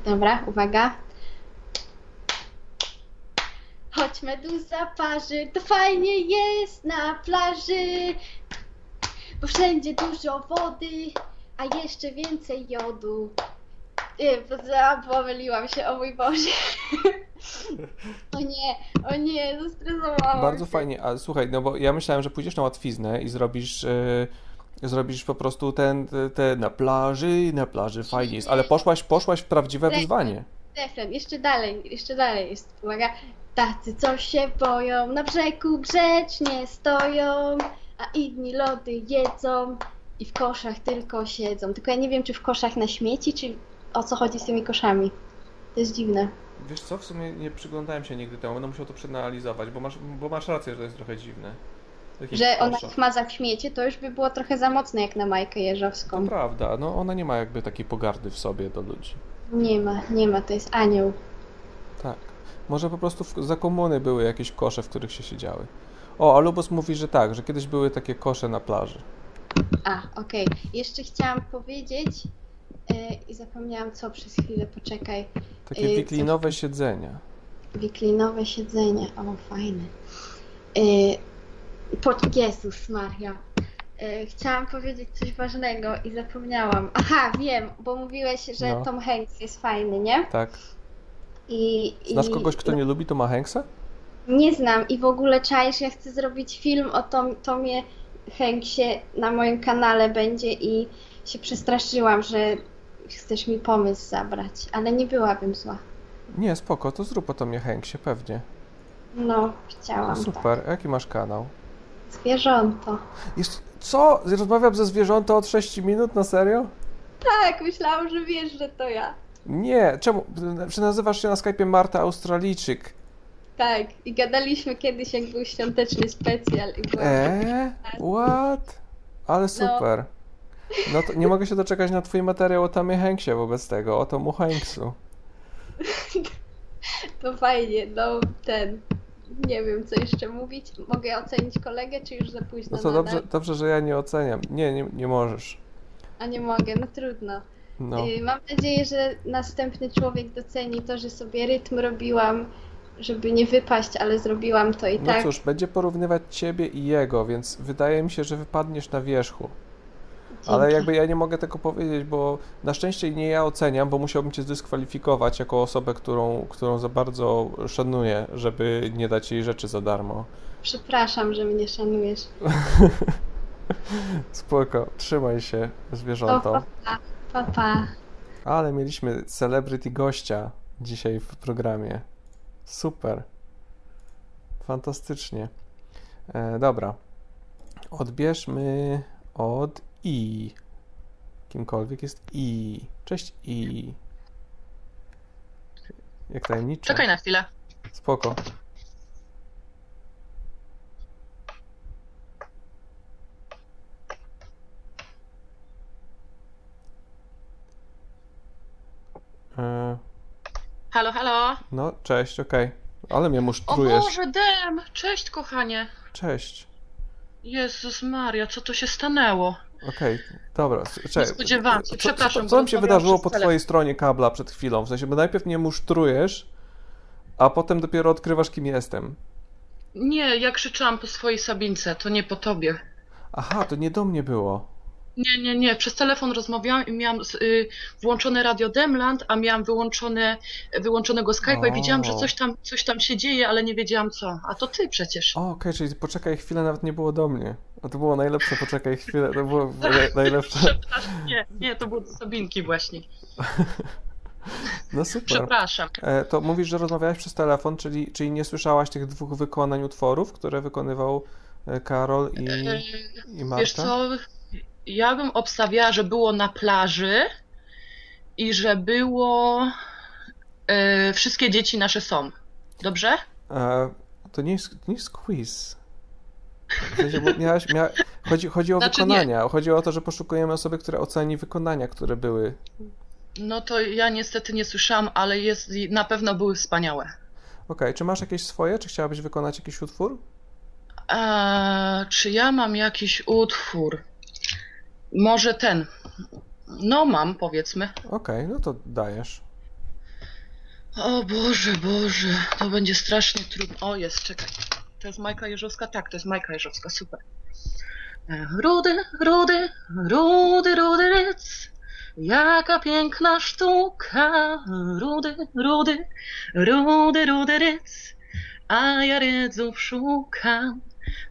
Dobra, uwaga. Choć meduza parzy, to fajnie jest na plaży, bo wszędzie dużo wody, a jeszcze więcej jodu. Nie, pomyliłam się, o mój Boże. O nie, o nie, zestresowałam Bardzo się. fajnie, ale słuchaj, no bo ja myślałem, że pójdziesz na łatwiznę i zrobisz, e, zrobisz po prostu ten, te, na plaży, na plaży fajnie jest, ale poszłaś, poszłaś w prawdziwe Tak. wyzwanie. Refren, jeszcze dalej, jeszcze dalej jest, uwaga. Tacy, co się boją, na brzegu grzecznie stoją, a inni lody jedzą i w koszach tylko siedzą. Tylko ja nie wiem, czy w koszach na śmieci, czy o co chodzi z tymi koszami. To jest dziwne. Wiesz co, w sumie nie przyglądałem się nigdy temu, będę musiał to przeanalizować, bo masz, bo masz rację, że to jest trochę dziwne. Jakieś Że ona ich ma za śmiecie, to już by było trochę za mocne jak na Majkę To Jeżowską. prawda, no ona nie ma jakby takiej pogardy w sobie do ludzi. Nie ma, nie ma, to jest anioł. Tak. Może po prostu w, za komuny były jakieś kosze, w których się siedziały. O, a Lubos mówi, że tak, że kiedyś były takie kosze na plaży. A, okej. Jeszcze chciałam powiedzieć i zapomniałam co przez chwilę, poczekaj. Takie Yy, wiklinowe siedzenia. Wiklinowe siedzenie, o fajne. Yy, po, Jezus Maria. Chciałam powiedzieć coś ważnego i zapomniałam. Aha, wiem, bo mówiłeś, że No. Tom Hanks jest fajny, nie? Tak. I, Znasz i, kogoś, kto nie lubi Toma Hanksa? Nie znam i w ogóle czaisz, ja chcę zrobić film o Tom, Tomie Hanksie na moim kanale będzie i się przestraszyłam, że chcesz mi pomysł zabrać, ale nie byłabym zła. Nie, spoko, to zrób o Tomie Hanksie, pewnie. No, chciałam. Super, a jaki masz kanał? Tak. Zwierząto. Jest... Co? Rozmawiam ze zwierzęta od 6 minut, na serio? Tak, myślałam, że wiesz, że to ja. Nie, czemu? Czy nazywasz się na Skype'ie Marta Australijczyk? Tak, i gadaliśmy kiedyś, jak był świąteczny specjal i byłam... Eee? What? Ale super. No to nie mogę się doczekać na twój materiał o Tomie Hanksie wobec tego, o Tomu Hanksu. To fajnie, no ten... Nie wiem, co jeszcze mówić. Mogę ocenić kolegę, czy już za późno No to dobrze, dobrze, że ja nie oceniam. Nie, nie, nie możesz. A nie mogę, no trudno. No. Y, Mam nadzieję, że następny człowiek doceni to, że sobie rytm robiłam, żeby nie wypaść, ale zrobiłam to i No tak. cóż, będzie porównywać ciebie i jego, więc wydaje mi się, że wypadniesz na wierzchu. Ale jakby ja nie mogę tego powiedzieć, bo na szczęście nie ja oceniam, bo musiałbym cię zdyskwalifikować jako osobę, którą, którą za bardzo szanuję, żeby nie dać jej rzeczy za darmo. Przepraszam, że mnie szanujesz. Spoko, trzymaj się, O, zwierząto. pa, pa, pa, pa. Ale mieliśmy celebrity gościa dzisiaj w programie. Super. Fantastycznie. E, dobra. Odbierzmy od I. Kimkolwiek jest I. Cześć I. Jak tajemniczo. Czekaj na chwilę. Spoko. E, Halo, halo. no, cześć, okej. Ale mnie O musztrujesz. Boże, Dem! Cześć, kochanie. Cześć. Jezus Maria, co to się stanęło? Okej, dobra. s- Nie Czekaj. spodziewałam się, Co- przepraszam. Co, co tam się wydarzyło po twojej stronie kabla przed chwilą? W sensie, bo najpierw mnie musztrujesz, a potem dopiero odkrywasz, kim jestem. Nie, ja krzyczałam po swojej Sabince, to nie po tobie. Aha, to nie do mnie było. Nie, nie, nie. Przez telefon rozmawiałam i miałam y, włączone radio Demland, a miałam wyłączone, wyłączonego Skype'a i widziałam, że coś tam, coś tam się dzieje, ale nie wiedziałam co. A to ty przecież. O, okej, czyli poczekaj chwilę nawet nie było do mnie. A to było najlepsze, poczekaj chwilę, to było naj- najlepsze. Przepraszam, nie, nie, to było do Sabinki właśnie. No super. Przepraszam. E, to mówisz, że rozmawiałeś przez telefon, czyli, czyli nie słyszałaś tych dwóch wykonań utworów, które wykonywał e, Karol i, E, i Marta? Wiesz co, ja bym obstawiała, że było na plaży i że było e, wszystkie dzieci nasze są. Dobrze? E, to nie jest, to nie jest quiz. W sensie, miałaś, mia... chodzi, chodzi o Znaczy wykonania. Chodzi o to, że poszukujemy osoby, która oceni wykonania, które były. No to ja niestety nie słyszałam, ale jest, na pewno były wspaniałe. Okej, czy masz jakieś swoje? Czy chciałabyś wykonać jakiś utwór? Czy ja mam jakiś utwór? Może ten. No mam, powiedzmy. Okej, no to dajesz. O Boże, Boże, to będzie strasznie trudno. O, jest, czekaj. To jest Majka Jeżowska? Tak, to jest Majka Jeżowska, super. E, Rudy, rudy, rudy, rudy ryc, jaka piękna sztuka. Rudy, rudy, rudy, rudy ryc, a ja rydzów szukam.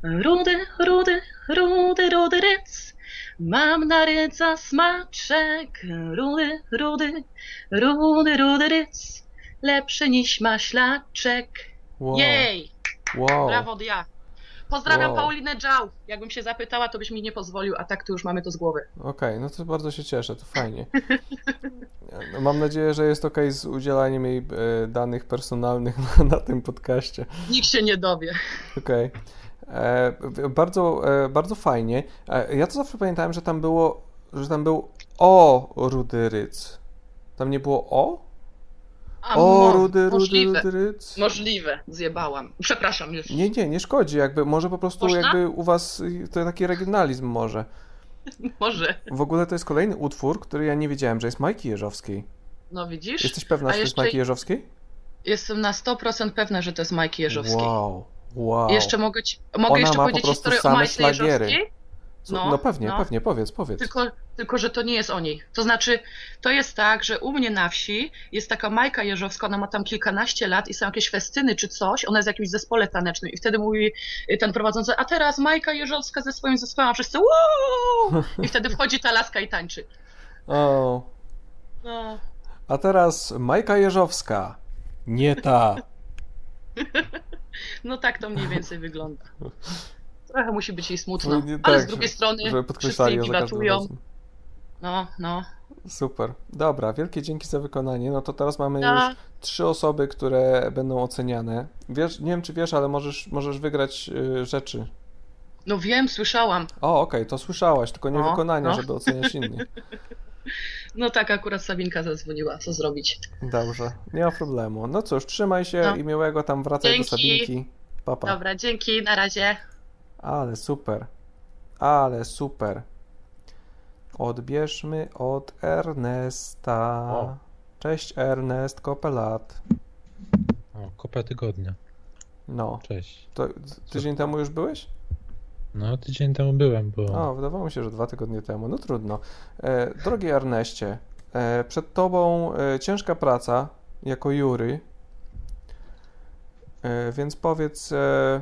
Rudy, rudy, rudy, rudy ryc, mam na rydza smaczek. Rudy, rudy, rudy, rudy ryc, lepszy niż maślaczek. Wow. Jej! wow. Brawo, ja. Pozdrawiam Wow. Paulinę Dżał. Jakbym się zapytała, to byś mi nie pozwolił, a tak to już mamy to z głowy. Okej, no to bardzo się cieszę, to fajnie. No, mam nadzieję, że jest ok z udzielaniem jej e, danych personalnych na, na tym podcaście. Nikt się nie dowie. Okej. W- Bardzo, e, bardzo fajnie. E, Ja to zawsze pamiętałem, że tam było, że tam był O Rudy Ryc. Tam nie było O? A O, rudy, rudy, możliwe. rudy, ryc. Możliwe, zjebałam. Przepraszam już. Nie, nie, nie szkodzi, jakby, może po prostu Można? jakby u was to taki regionalizm może. Może. W ogóle to jest kolejny utwór, który ja nie wiedziałem, że jest Majki Jeżowskiej. No widzisz? Jesteś pewna, A że to jest jeszcze- Majki Jeżowskiej? Jestem na 100% pewna, że to jest Majki Jeżowskiej. Wow, wow. Jeszcze mogę ci, mogę Ona jeszcze po powiedzieć prostu historię o Majce. Jeżowskiej? No, no pewnie, no. pewnie, powiedz, powiedz. Tylko, tylko, że to nie jest o niej. To znaczy, to jest tak, że u mnie na wsi jest taka Majka Jeżowska, ona ma tam kilkanaście lat i są jakieś festyny czy coś, ona jest w jakimś zespole tanecznym i wtedy mówi y, ten prowadzący, a teraz Majka Jeżowska ze swoim zespołem, a wszyscy Wow! I wtedy wchodzi ta laska i tańczy. O, No. a teraz Majka Jeżowska. Nie ta. no tak to mniej więcej wygląda. Trochę musi być jej smutno, Nie ale tak, z drugiej że- strony Żeby wszyscy jej kiwatują. No, no. Super. Dobra, wielkie dzięki za wykonanie. No to teraz mamy No. już trzy osoby, które będą oceniane. Wiesz, nie wiem czy wiesz, ale możesz, możesz wygrać y, rzeczy. No wiem, słyszałam. O, okej, to słyszałaś, tylko nie No, wykonania, no. żeby oceniać innych. No tak, akurat Sabinka zadzwoniła, co zrobić. Dobrze, nie ma problemu. No cóż, trzymaj się No. i miłego tam wracaj Dzięki. do Sabinki. Papa. Dobra, dzięki, na razie. Ale super. Ale super. Odbierzmy od Ernesta. O. Cześć Ernest, kopelat. O, kopa tygodnia. No, Cześć. to tydzień temu już byłeś? No, tydzień temu byłem, bo O, wydawało mi się, że dwa tygodnie temu. No trudno. E, drogi Erneście, e, przed tobą e, ciężka praca jako jury. E, więc powiedz, e,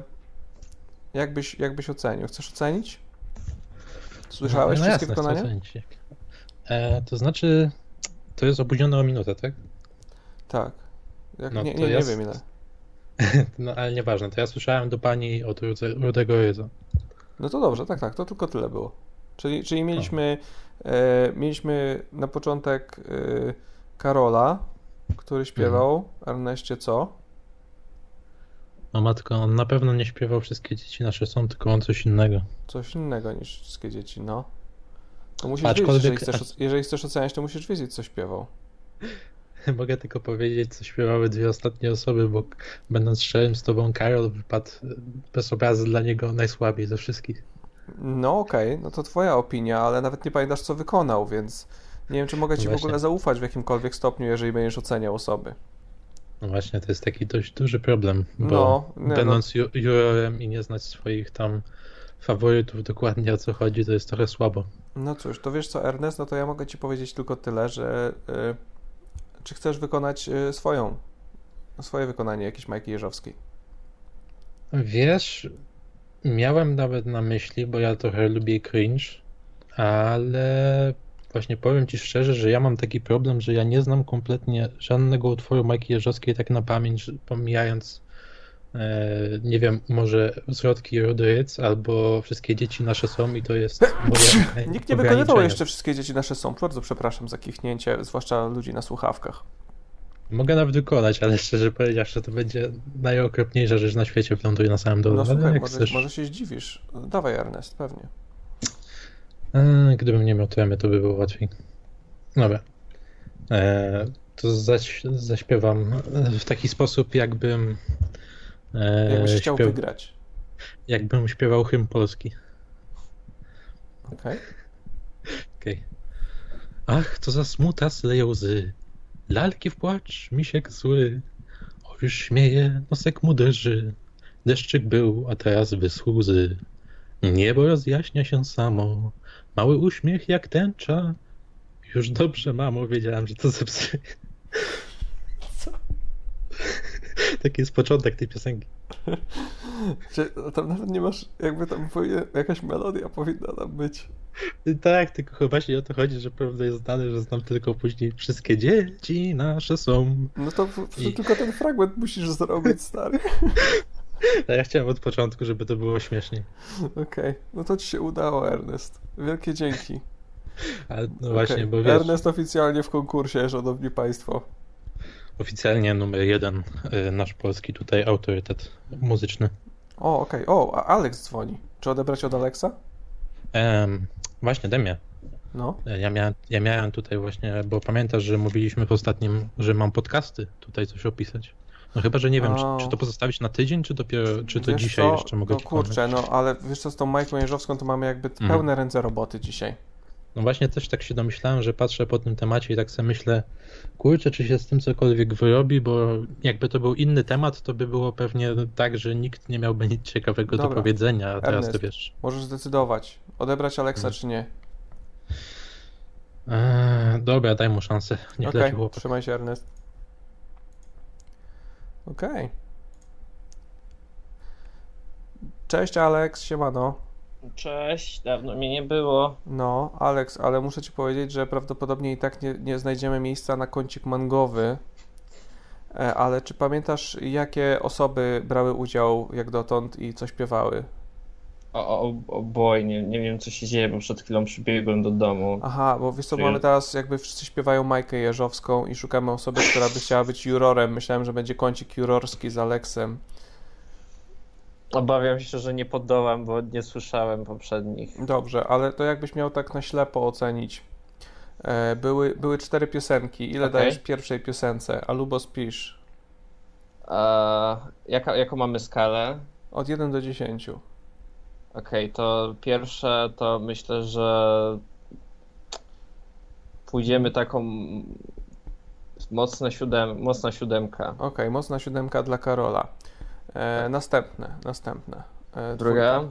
jak byś, jak byś ocenił? Chcesz ocenić? Słyszałeś no, wszystkie jasne, wykonania? ocenić. E, to znaczy, to jest opóźnione o minutę, tak? Tak. Jak, No nie, nie, nie jest- wiem ile. No, ale nieważne, to ja słyszałem do pani od Rude- Rudego Ryza. No to dobrze, tak, tak, to tylko tyle było. Czyli, czyli mieliśmy, e, mieliśmy na początek e, Karola, który śpiewał Erneście co? No matko, on na pewno nie śpiewał Wszystkie dzieci nasze są, tylko on coś innego. Coś innego niż wszystkie dzieci, no. To musisz Aczkolwiek- wiedzieć, jeżeli chcesz, jeżeli chcesz oceniać, to musisz wiedzieć, co śpiewał. Mogę tylko powiedzieć, co śpiewały dwie ostatnie osoby, bo będąc szczerym z tobą, Karol wypadł e, bez obrazy dla niego najsłabiej ze wszystkich. No okej, no to twoja opinia, ale nawet nie pamiętasz, co wykonał, więc nie wiem, czy mogę ci w Właśnie. ogóle zaufać w jakimkolwiek stopniu, jeżeli będziesz oceniał osoby. No właśnie, to jest taki dość duży problem, bo No, nie, będąc ju- jurorem i nie znać swoich tam faworytów dokładnie o co chodzi, to jest trochę słabo. No cóż, to wiesz co, Ernest, no to ja mogę ci powiedzieć tylko tyle, że y, czy chcesz wykonać y, swoją, swoje wykonanie jakiejś Majki Jeżowskiej? Wiesz, miałem nawet na myśli, bo ja trochę lubię cringe, ale właśnie powiem ci szczerze, że ja mam taki problem, że ja nie znam kompletnie żadnego utworu Majki Jeżowskiej tak na pamięć, pomijając e, nie wiem, może Zwrotki Rudyc albo Wszystkie dzieci nasze są i to jest moje Nikt nie wykonywał jeszcze wszystkie dzieci nasze są. Bardzo przepraszam za kichnięcie, zwłaszcza ludzi na słuchawkach. Mogę nawet wykonać, ale szczerze powiedziawszy, to będzie najokropniejsza rzecz na świecie, wląduje na samym dole. No ale słuchaj, jak może, chcesz. może się zdziwisz. Dawaj Ernest, pewnie. E, Gdybym nie miał tremy, to by było łatwiej. Dobra. E, to zaś, zaśpiewam w taki sposób, jakbym. E, Jakbyś chciał śpiew- wygrać. Jakbym śpiewał hymn polski. Okej? Okej. Ach, co za smuta sleje łzy. Lalki w płacz, misiek zły. O, już śmieje, nosek mu drży. Deszczyk był, a teraz wyschł łzy. Niebo rozjaśnia się samo. Mały uśmiech jak tęcza. Już dobrze, mamo, wiedziałem, że to zepsuje. Co? Taki jest początek tej piosenki. Czy tam nawet nie masz, jakby tam powinien, jakaś melodia powinna tam być. Tak, tylko chyba właśnie o to chodzi, że prawda jest znane, że znam tylko później wszystkie dzieci nasze są. No to, to I- tylko ten fragment musisz zrobić, stary. A ja chciałem od początku, żeby to było śmieszniej. Okej, no to ci się udało, Ernest. Wielkie dzięki. Ale no właśnie, Okej, bo wiesz, Ernest oficjalnie w konkursie, szanowni państwo. Oficjalnie numer jeden y, nasz polski tutaj autorytet muzyczny. O, okej. O, a Alex dzwoni. Czy odebrać od Alexa? Em, właśnie, Demia. No. Ja miałem, ja miałem tutaj właśnie, bo pamiętasz, że mówiliśmy w ostatnim, że mam podcasty, tutaj coś opisać. No chyba, że nie wiem, O. czy, czy to pozostawić na tydzień, czy dopiero, czy to Wiesz dzisiaj co? jeszcze mogę No kurczę, no ale wiesz co, z tą Majką Jeżowską to mamy jakby Mhm. pełne ręce roboty dzisiaj. No właśnie też tak się domyślałem, że patrzę po tym temacie i tak sobie myślę, kurczę, czy się z tym cokolwiek wyrobi, bo jakby to był inny temat, to by było pewnie tak, że nikt nie miałby nic ciekawego do Dobra. powiedzenia, a teraz to Ernest, wiesz. Możesz zdecydować, odebrać Aleksa Mhm. czy nie. Eee, dobra, daj mu szansę, niech Okej, leci chłopak. trzymaj się Ernest. Okej. Cześć Alex, siemano. Cześć, dawno mnie nie było. No, Alex, ale muszę ci powiedzieć, że prawdopodobnie i tak nie, nie znajdziemy miejsca na kącik mangowy. E, Ale czy pamiętasz, jakie osoby brały udział jak dotąd i co śpiewały? O, o, o boj, nie, nie wiem co się dzieje, bo przed chwilą przybiegłem do domu. Aha, bo wiesz co, mamy teraz jakby wszyscy śpiewają Majkę Jeżowską i szukamy osoby, która by chciała być jurorem. Myślałem, że będzie kącik jurorski z Aleksem. Obawiam się, że nie podołam, bo nie słyszałem poprzednich. Dobrze, ale to jakbyś miał tak na ślepo ocenić. E, Były, były cztery piosenki. Ile Okej. dajesz pierwszej piosence? Alubo spisz? A, jaka, jaką mamy skalę? Od 1 do 10. Okej, to pierwsze to myślę, że pójdziemy taką mocna, siódem, mocna siódemka. Okej, mocna siódemka dla Karola. E, następne, następne. E, Druga.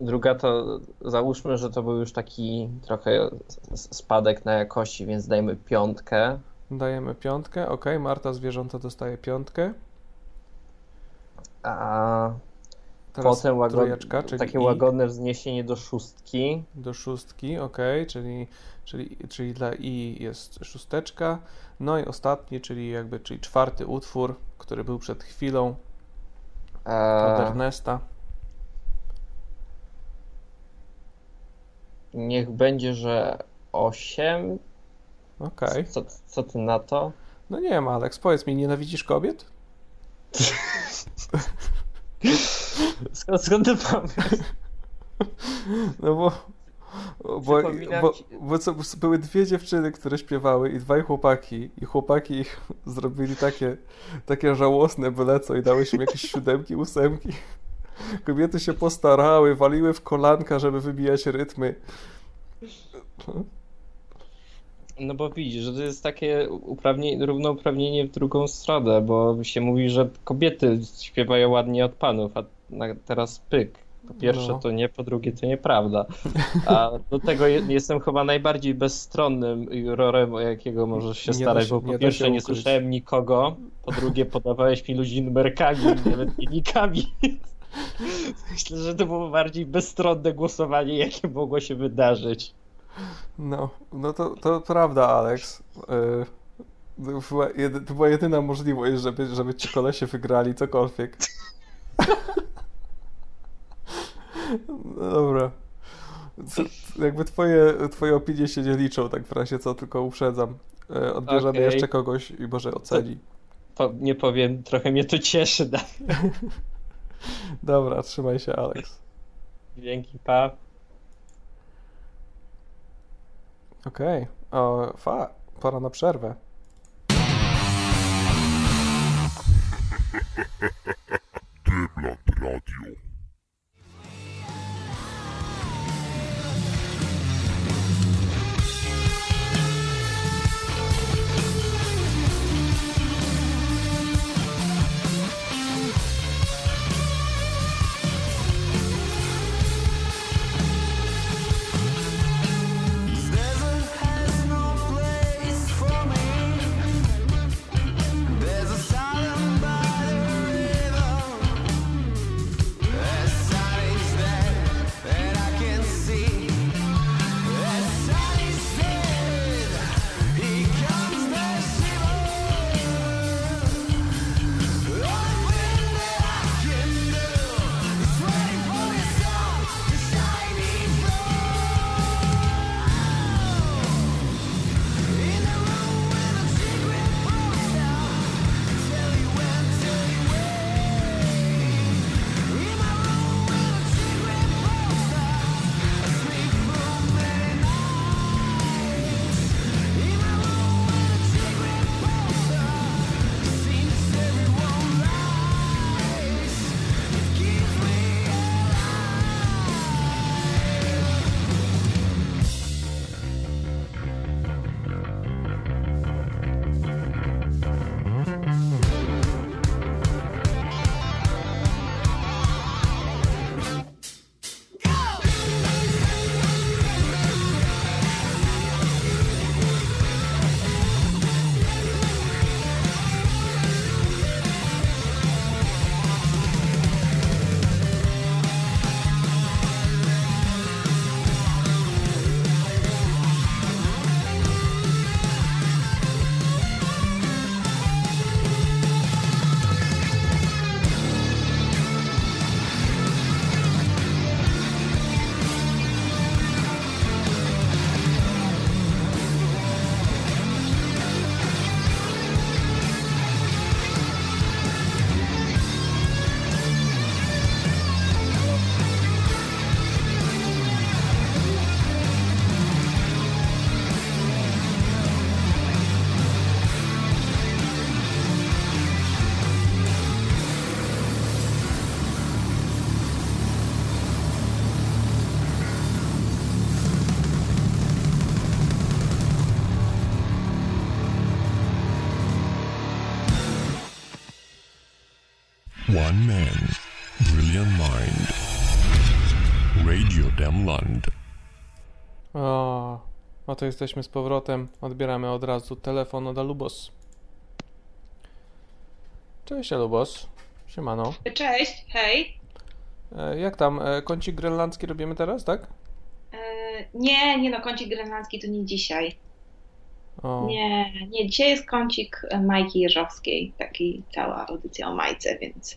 Druga to załóżmy, że to był już taki trochę spadek na jakości, więc dajmy piątkę. Dajemy piątkę. Okej, Marta Zwierząta dostaje piątkę. A Teraz potem łagod... takie I. łagodne wzniesienie do szóstki. Do szóstki, ok, czyli, czyli, czyli dla I jest szósteczka. No i ostatni, czyli jakby, czyli czwarty utwór, który był przed chwilą od A, Ernesta. niech będzie, że osiem. Okej. Co, co ty na to? No nie wiem, Alex, powiedz mi, nienawidzisz kobiet? Skąd, skąd ty pomysł? No bo, bo, bo, bo co, były dwie dziewczyny, które śpiewały i dwaj chłopaki i chłopaki ich zrobili takie, takie żałosne byle co i dałeś im jakieś siódemki, ósemki. Kobiety się postarały, waliły w kolanka, żeby wybijać rytmy. No bo widzisz, że to jest takie uprawnienie, równouprawnienie w drugą stronę, bo się mówi, że kobiety śpiewają ładnie od panów, a teraz pyk. Po pierwsze No. to nie, po drugie to nieprawda. A do tego je, jestem chyba najbardziej bezstronnym jurorem, o jakiego możesz się Nie starać, się- bo po pierwsze nie słyszałem nikogo, po drugie podawałeś mi ludzi numerkami, nawet nie nikami. Myślę, że to było bardziej bezstronne głosowanie, jakie mogło się wydarzyć. No, no to, to prawda, Alex. Yy, to, była jedy, to była jedyna możliwość, żeby, żeby ci kolesie wygrali cokolwiek. No dobra. Co, jakby twoje, twoje opinie się nie liczą, tak w razie co, tylko uprzedzam. Yy, Odbierzemy Okej. jeszcze kogoś i może oceni. Po, nie powiem, trochę mnie to cieszy. Da. Dobra, trzymaj się, Alex. Dzięki, pa. Okej. O, Fa, pora na przerwę. Dymland Radio. One man, brilliant mind. Radio Demland. O, oto jesteśmy z powrotem. Odbieramy od razu telefon od Alubos. Cześć Alubos. Siemano. Cześć, hej. E, Jak tam? E, Kącik grenlandzki robimy teraz, tak? E, nie, nie no, kącik grenlandzki to nie dzisiaj. O. Nie, nie, dzisiaj jest kącik Majki Jeżowskiej, taki cała audycja o Majce, więc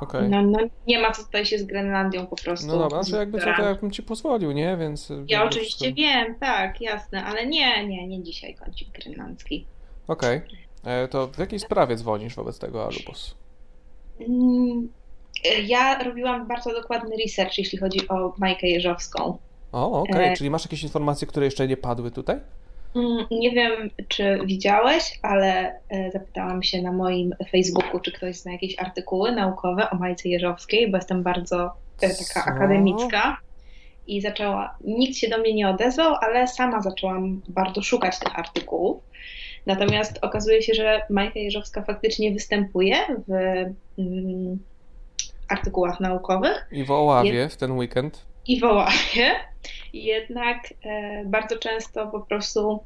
Okej. no, no nie ma co tutaj się z Grenlandią po prostu. No dobra, znaczy jakby to zbierać. jakbym ci pozwolił, nie? Więc... Ja oczywiście wiem, tak, jasne, ale nie, nie, nie dzisiaj kącik grenlandzki. Okej. E, To w jakiej sprawie dzwonisz wobec tego Alubos? Mm, e, Ja robiłam bardzo dokładny research, jeśli chodzi o Majkę Jeżowską. O, okej, E. czyli masz jakieś informacje, które jeszcze nie padły tutaj? Mm, Nie wiem, czy widziałeś, ale e, zapytałam się na moim Facebooku, czy ktoś zna jakieś artykuły naukowe o Majce Jeżowskiej, bo jestem bardzo e, taka Co? akademicka. I zaczęła, nikt się do mnie nie odezwał, ale sama zaczęłam bardzo szukać tych artykułów. Natomiast okazuje się, że Majka Jeżowska faktycznie występuje w mm, artykułach naukowych I w Oławie Jest- w ten weekend? I wołaje, jednak e, bardzo często po prostu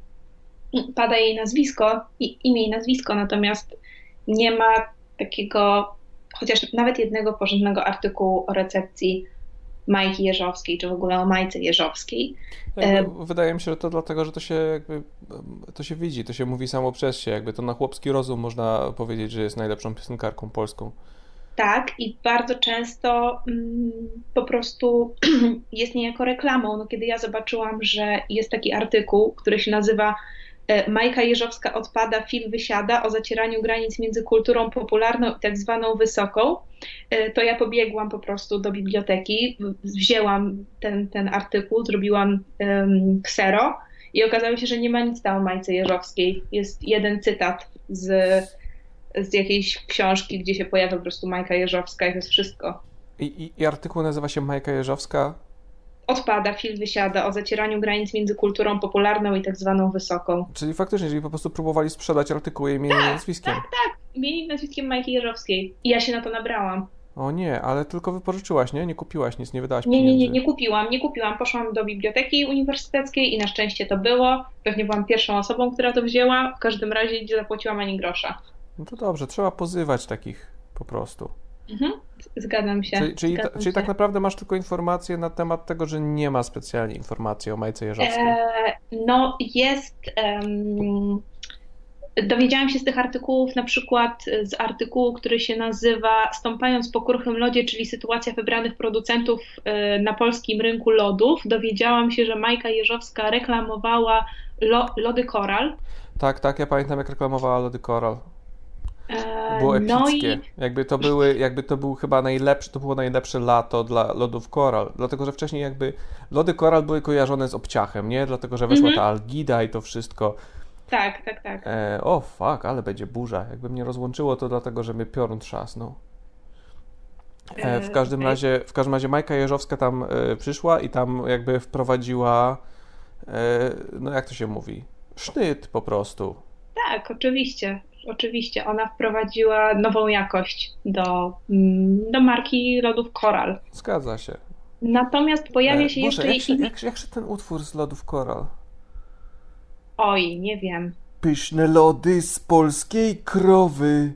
pada jej nazwisko, i, imię i nazwisko, natomiast nie ma takiego, chociaż nawet jednego porządnego artykułu o recepcji Majki Jeżowskiej, czy w ogóle o Majce Jeżowskiej. Jakby, wydaje mi się, że to dlatego, że to się jakby to się widzi, to się mówi samo przez się, jakby to na chłopski rozum można powiedzieć, że jest najlepszą piosenkarką polską. Tak, i bardzo często mm, po prostu jest niejako reklamą. No, kiedy ja zobaczyłam, że jest taki artykuł, który się nazywa e, Majka Jeżowska odpada, film wysiada o zacieraniu granic między kulturą popularną i tak zwaną wysoką, e, to ja pobiegłam po prostu do biblioteki, wzięłam ten, ten artykuł, zrobiłam um, ksero i okazało się, że nie ma nic tam o Majce Jeżowskiej. Jest jeden cytat z z jakiejś książki, gdzie się pojawia po prostu Majka Jeżowska i to jest wszystko. I, i, i artykuł nazywa się Majka Jeżowska. Odpada, film wysiada o zacieraniu granic między kulturą popularną i tak zwaną wysoką. Czyli faktycznie, jeżeli po prostu próbowali sprzedać artykuł jej imieniem i nazwiskiem. Tak, imieniem nazwiskiem Majki Jeżowskiej. I ja się na to nabrałam. O nie, ale tylko wypożyczyłaś, nie? Nie kupiłaś nic, nie wydałaś Nie, nie, nie, nie kupiłam, nie kupiłam. Poszłam do biblioteki uniwersyteckiej i na szczęście to było. Pewnie byłam pierwszą osobą, która to wzięła. W każdym razie nie zapłaciłam ani grosza. No to dobrze, trzeba pozywać takich po prostu. Mhm. Zgadzam się. Czyli, czyli, ta, zgadzam czyli się. tak naprawdę masz tylko informacje na temat tego, że nie ma specjalnie informacji o Majce Jeżowskiej. E, no, jest. em, dowiedziałam się z tych artykułów, na przykład z artykułu, który się nazywa Stąpając po kruchym lodzie, czyli sytuacja wybranych producentów e, na polskim rynku lodów. Dowiedziałam się, że Majka Jeżowska reklamowała lo, lody Koral. Tak, tak, ja pamiętam jak reklamowała Lody Coral. E, Było no epickie. i Jakby to były, jakby to był chyba najlepszy, to było najlepsze lato dla lodów Coral. Dlatego, że wcześniej jakby lody Coral były kojarzone z obciachem, nie? Dlatego, że weszła Mhm. ta algida i to wszystko. tak, tak, tak. E, o fuck, ale będzie burza. Jakby mnie rozłączyło to dlatego, że mnie piorun trzasnął. E, w E, każdym okej. razie, w każdym razie Majka Jeżowska tam e, przyszła i tam jakby wprowadziła, e, no jak to się mówi, sznyt po prostu. Tak, oczywiście. Oczywiście. Ona wprowadziła nową jakość do, mm, do marki lodów Koral. Zgadza się. Natomiast pojawia E, się Boże, jeszcze jak się, jak, jak się ten utwór z lodów Coral? Oj, nie wiem. Pyszne lody z polskiej krowy.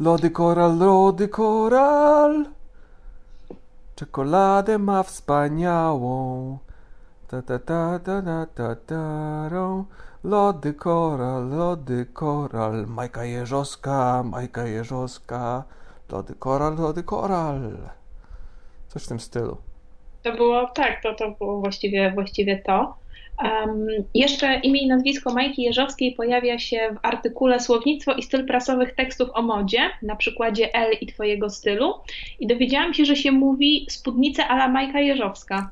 Lody koral, lody koral. Czekoladę ma wspaniałą. Ta ta ta ta ta ta tarą. Lody koral, lody koral. Majka Jeżowska, Majka Jeżowska. Lody koral, lody koral. Coś w tym stylu. To było, tak, to, to było właściwie, właściwie to. Um, jeszcze imię i nazwisko Majki Jeżowskiej pojawia się w artykule Słownictwo i styl prasowych tekstów o modzie, na przykładzie L i Twojego stylu. I dowiedziałam się, że się mówi spódnicę ala Majka Jeżowska.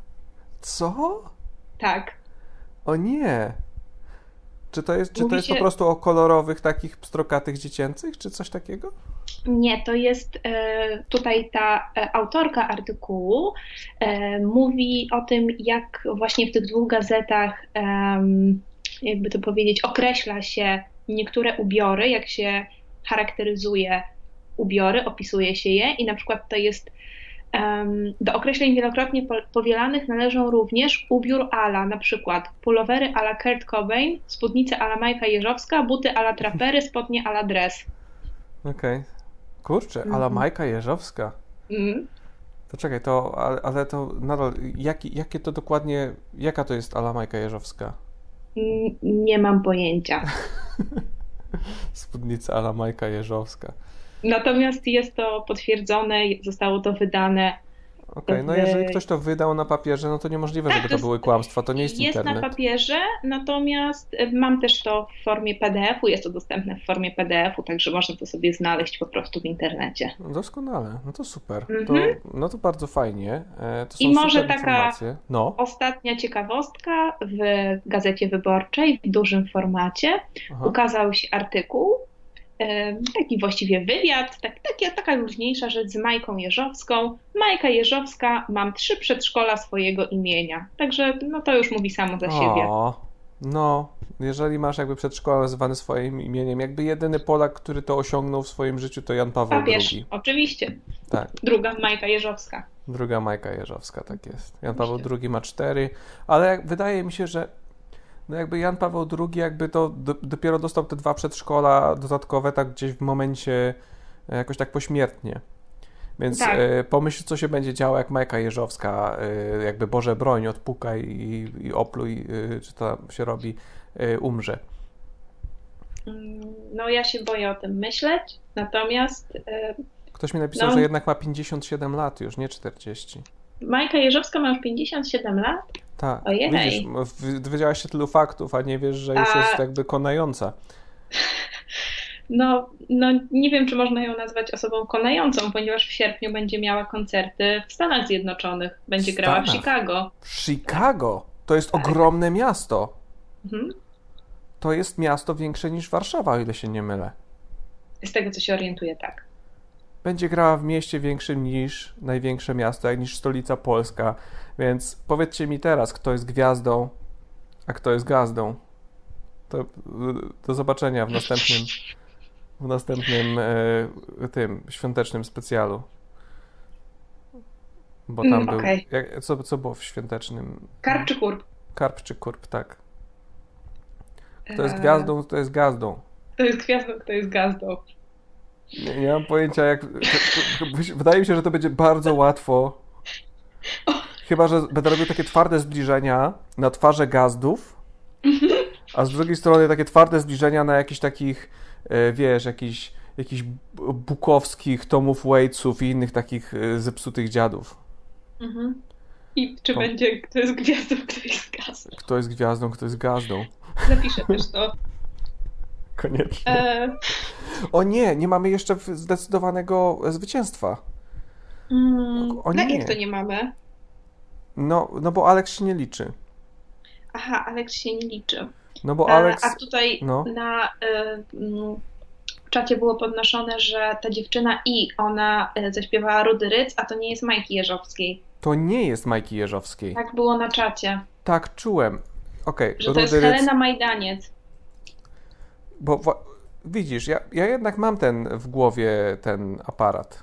Co? Tak. O nie. Czy to jest, czy to jest po się- prostu o kolorowych, takich pstrokatych dziecięcych, czy coś takiego? Nie, to jest e, tutaj ta e, autorka artykułu e, mówi o tym, jak właśnie w tych dwóch gazetach, jakby to powiedzieć, określa się niektóre ubiory, jak się charakteryzuje ubiory, opisuje się je i na przykład to jest do określeń wielokrotnie po- powielanych należą również ubiór ala, na przykład pulowery ala Kurt Cobain, spódnice ala Majka Jeżowska, buty ala trapery, spodnie ala dress. Okej. Kurczę, ale Mhm. Majka Jeżowska. Mhm. To czekaj, to, ale, ale to nadal, jaki, jakie to dokładnie, jaka to jest ala Majka Jeżowska? Mm, Nie mam pojęcia. Spódnica ala Majka Jeżowska. Natomiast jest to potwierdzone, zostało to wydane. Okej, no w- jeżeli ktoś to wydał na papierze, no to niemożliwe, Tak, żeby to to jest- były kłamstwa, to nie jest Jest na internet. papierze, natomiast y, mam też to w formie PDF-u, jest to dostępne w formie PDF-u, także można to sobie znaleźć po prostu w internecie. No Doskonale, no to super. To, Mhm. no to bardzo fajnie. E, To I może taka. No, ostatnia ciekawostka w Gazecie Wyborczej w dużym formacie Aha. ukazał się artykuł, e, taki właściwie wywiad, tak, taka, taka luźniejsza rzecz z Majką Jeżowską. Majka Jeżowska, mam trzy przedszkola swojego imienia. Także no to już mówi samo za siebie. O, no, jeżeli masz jakby przedszkola nazywane swoim imieniem, jakby jedyny Polak, który to osiągnął w swoim życiu, to Jan Paweł Papież, II. oczywiście. Tak, Druga Majka Jeżowska. druga Majka Jeżowska, tak jest. Jan Paweł II ma cztery, ale wydaje mi się, że no jakby Jan Paweł II jakby to do, dopiero dostał te dwa przedszkola dodatkowe tak gdzieś w momencie e, jakoś tak pośmiertnie. Więc Tak. e, pomyśl, co się będzie działo, jak Majka Jeżowska, e, jakby Boże broń, odpukaj i, i opluj, e, czy to się robi, umrze. Mm, No ja się boję o tym myśleć, natomiast Ktoś mi napisał, No. że jednak ma 57 lat już, nie 40. Majka Jeżowska ma już 57 lat. Tak, Ojej. widzisz, dowiedziałaś się tylu faktów, a nie wiesz, że już A- jest jakby konająca. No, no nie wiem, czy można ją nazwać osobą konającą, ponieważ w sierpniu będzie miała koncerty w Stanach Zjednoczonych. Będzie grała w Stanach? Chicago. Chicago to jest Tak. ogromne miasto. Mhm. To jest miasto większe niż Warszawa, o ile się nie mylę. Z tego, co się orientuję, tak. Będzie grała w mieście większym niż największe miasto, jak niż stolica Polska. Więc powiedzcie mi teraz, kto jest gwiazdą, a kto jest gazdą. To do zobaczenia w następnym w następnym e, tym świątecznym specjalu. Bo tam Mm, był. okej. Jak, co, co było w świątecznym? Karp czy kurp? Karp czy kurp, tak. Kto jest Eee, gwiazdą, to jest gazdą. To jest gwiazdą, kto jest gazdą. Nie, nie mam pojęcia, jak. to- to- Wydaje mi się, że to będzie bardzo łatwo. Chyba, że będę robił takie twarde zbliżenia na twarze gazdów, a z drugiej strony takie twarde zbliżenia na jakichś takich, e, wiesz, jakichś, jakichś bukowskich Tomów Waitsów i innych takich e, zepsutych dziadów. Mhm. I czy O. będzie, kto jest gwiazdą, kto jest gazdą. Kto jest gwiazdą, kto jest gazdą. Zapiszę też to. Koniecznie. E, O nie, nie mamy jeszcze w- zdecydowanego zwycięstwa. mm, O no jak to nie mamy? No, no bo Alex się nie liczy. Aha, Alex się nie liczy. No bo E, Alex. A tutaj no. na e, mm, czacie było podnoszone, że ta dziewczyna i ona e, zaśpiewała Rudy Ryc, a to nie jest Majki Jeżowskiej. To nie jest Majki Jeżowskiej. Tak było na czacie, Tak, czułem. Okej, że to jest Rudy Ryc- Helena Majdaniec. Bo widzisz, ja, ja jednak mam ten w głowie ten aparat.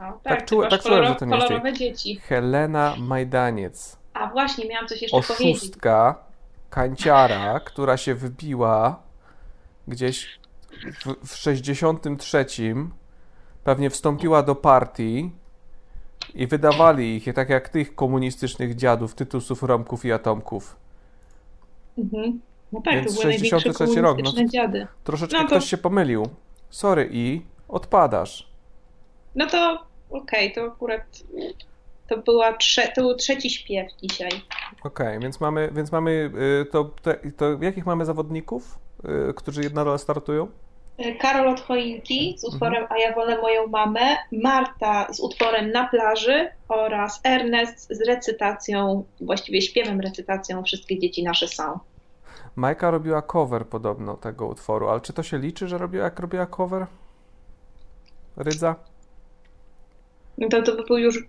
No, Tak tak, masz tak czułem, że to nie jest kolorowe dzieci. Helena Majdaniec. A właśnie, miałam coś jeszcze powiedzieć. Oszustka, kanciara, która się wybiła gdzieś w, w 63. Pewnie wstąpiła do partii i wydawali ich, tak jak tych komunistycznych dziadów, Tytusów, Romków i Atomków. Mhm. No tak, Więc to były największe 63 rok, no to- dziady. Troszeczkę No to- ktoś się pomylił. Sorry i odpadasz. No to okej, to akurat to, była trze- to był trzeci śpiew dzisiaj. Okej, więc mamy, więc mamy y, to, te, to jakich mamy zawodników, y, którzy nadal startują? E, Karol od choinki z utworem Mhm. A ja wolę moją mamę, Marta z utworem Na plaży oraz Ernest z recytacją, właściwie śpiewem recytacją Wszystkie dzieci nasze są. Majka robiła cover podobno tego utworu, ale czy to się liczy, że robiła, jak robiła cover? Rydza? No to, to by był już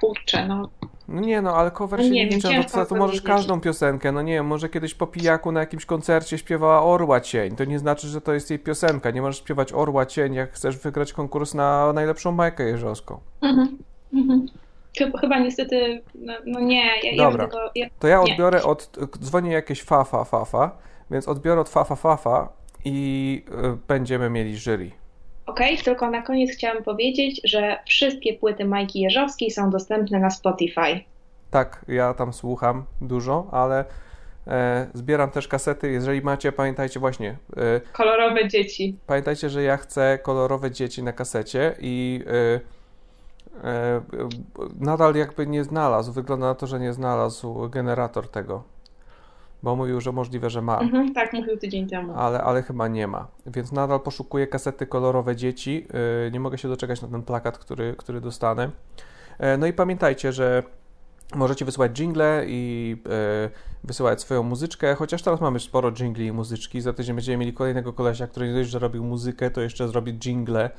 kurczę, no No nie no, ale cover No się nie nie liczy, no to, to możesz każdą piosenkę, no nie wiem, może kiedyś po pijaku na jakimś koncercie śpiewała Orła Cień, to nie znaczy, że to jest jej piosenka, nie możesz śpiewać Orła Cień, jak chcesz wygrać konkurs na najlepszą bajkę jeżowską. Mhm. Mhm. Chyba, niestety, no, no nie, ja, ja Dobra, bym tego... Ja, to ja nie. odbiorę od, dzwonię jakieś fa, fa, fa, fa, więc odbiorę od fa, fa, fa, fa i y, będziemy mieli jury. Okej, tylko na koniec chciałam powiedzieć, że wszystkie płyty Majki Jeżowskiej są dostępne na Spotify. Tak, ja tam słucham dużo, ale e, zbieram też kasety. Jeżeli macie, pamiętajcie właśnie, e, Kolorowe dzieci. pamiętajcie, że ja chcę kolorowe dzieci na kasecie i e, nadal jakby nie znalazł, wygląda na to, że nie znalazł generator tego, bo mówił, że możliwe, że ma. Mhm, tak, mówił tydzień temu. Ale, ale chyba nie ma. Więc nadal poszukuję kasety kolorowe dzieci. Yy, Nie mogę się doczekać na ten plakat, który, który dostanę. E, No i pamiętajcie, że możecie wysyłać jingle i e, wysyłać swoją muzyczkę, chociaż teraz mamy sporo jingli i muzyczki. Za tydzień będziemy mieli kolejnego kolesia, który nie dość, że robił muzykę, to jeszcze zrobi jingle,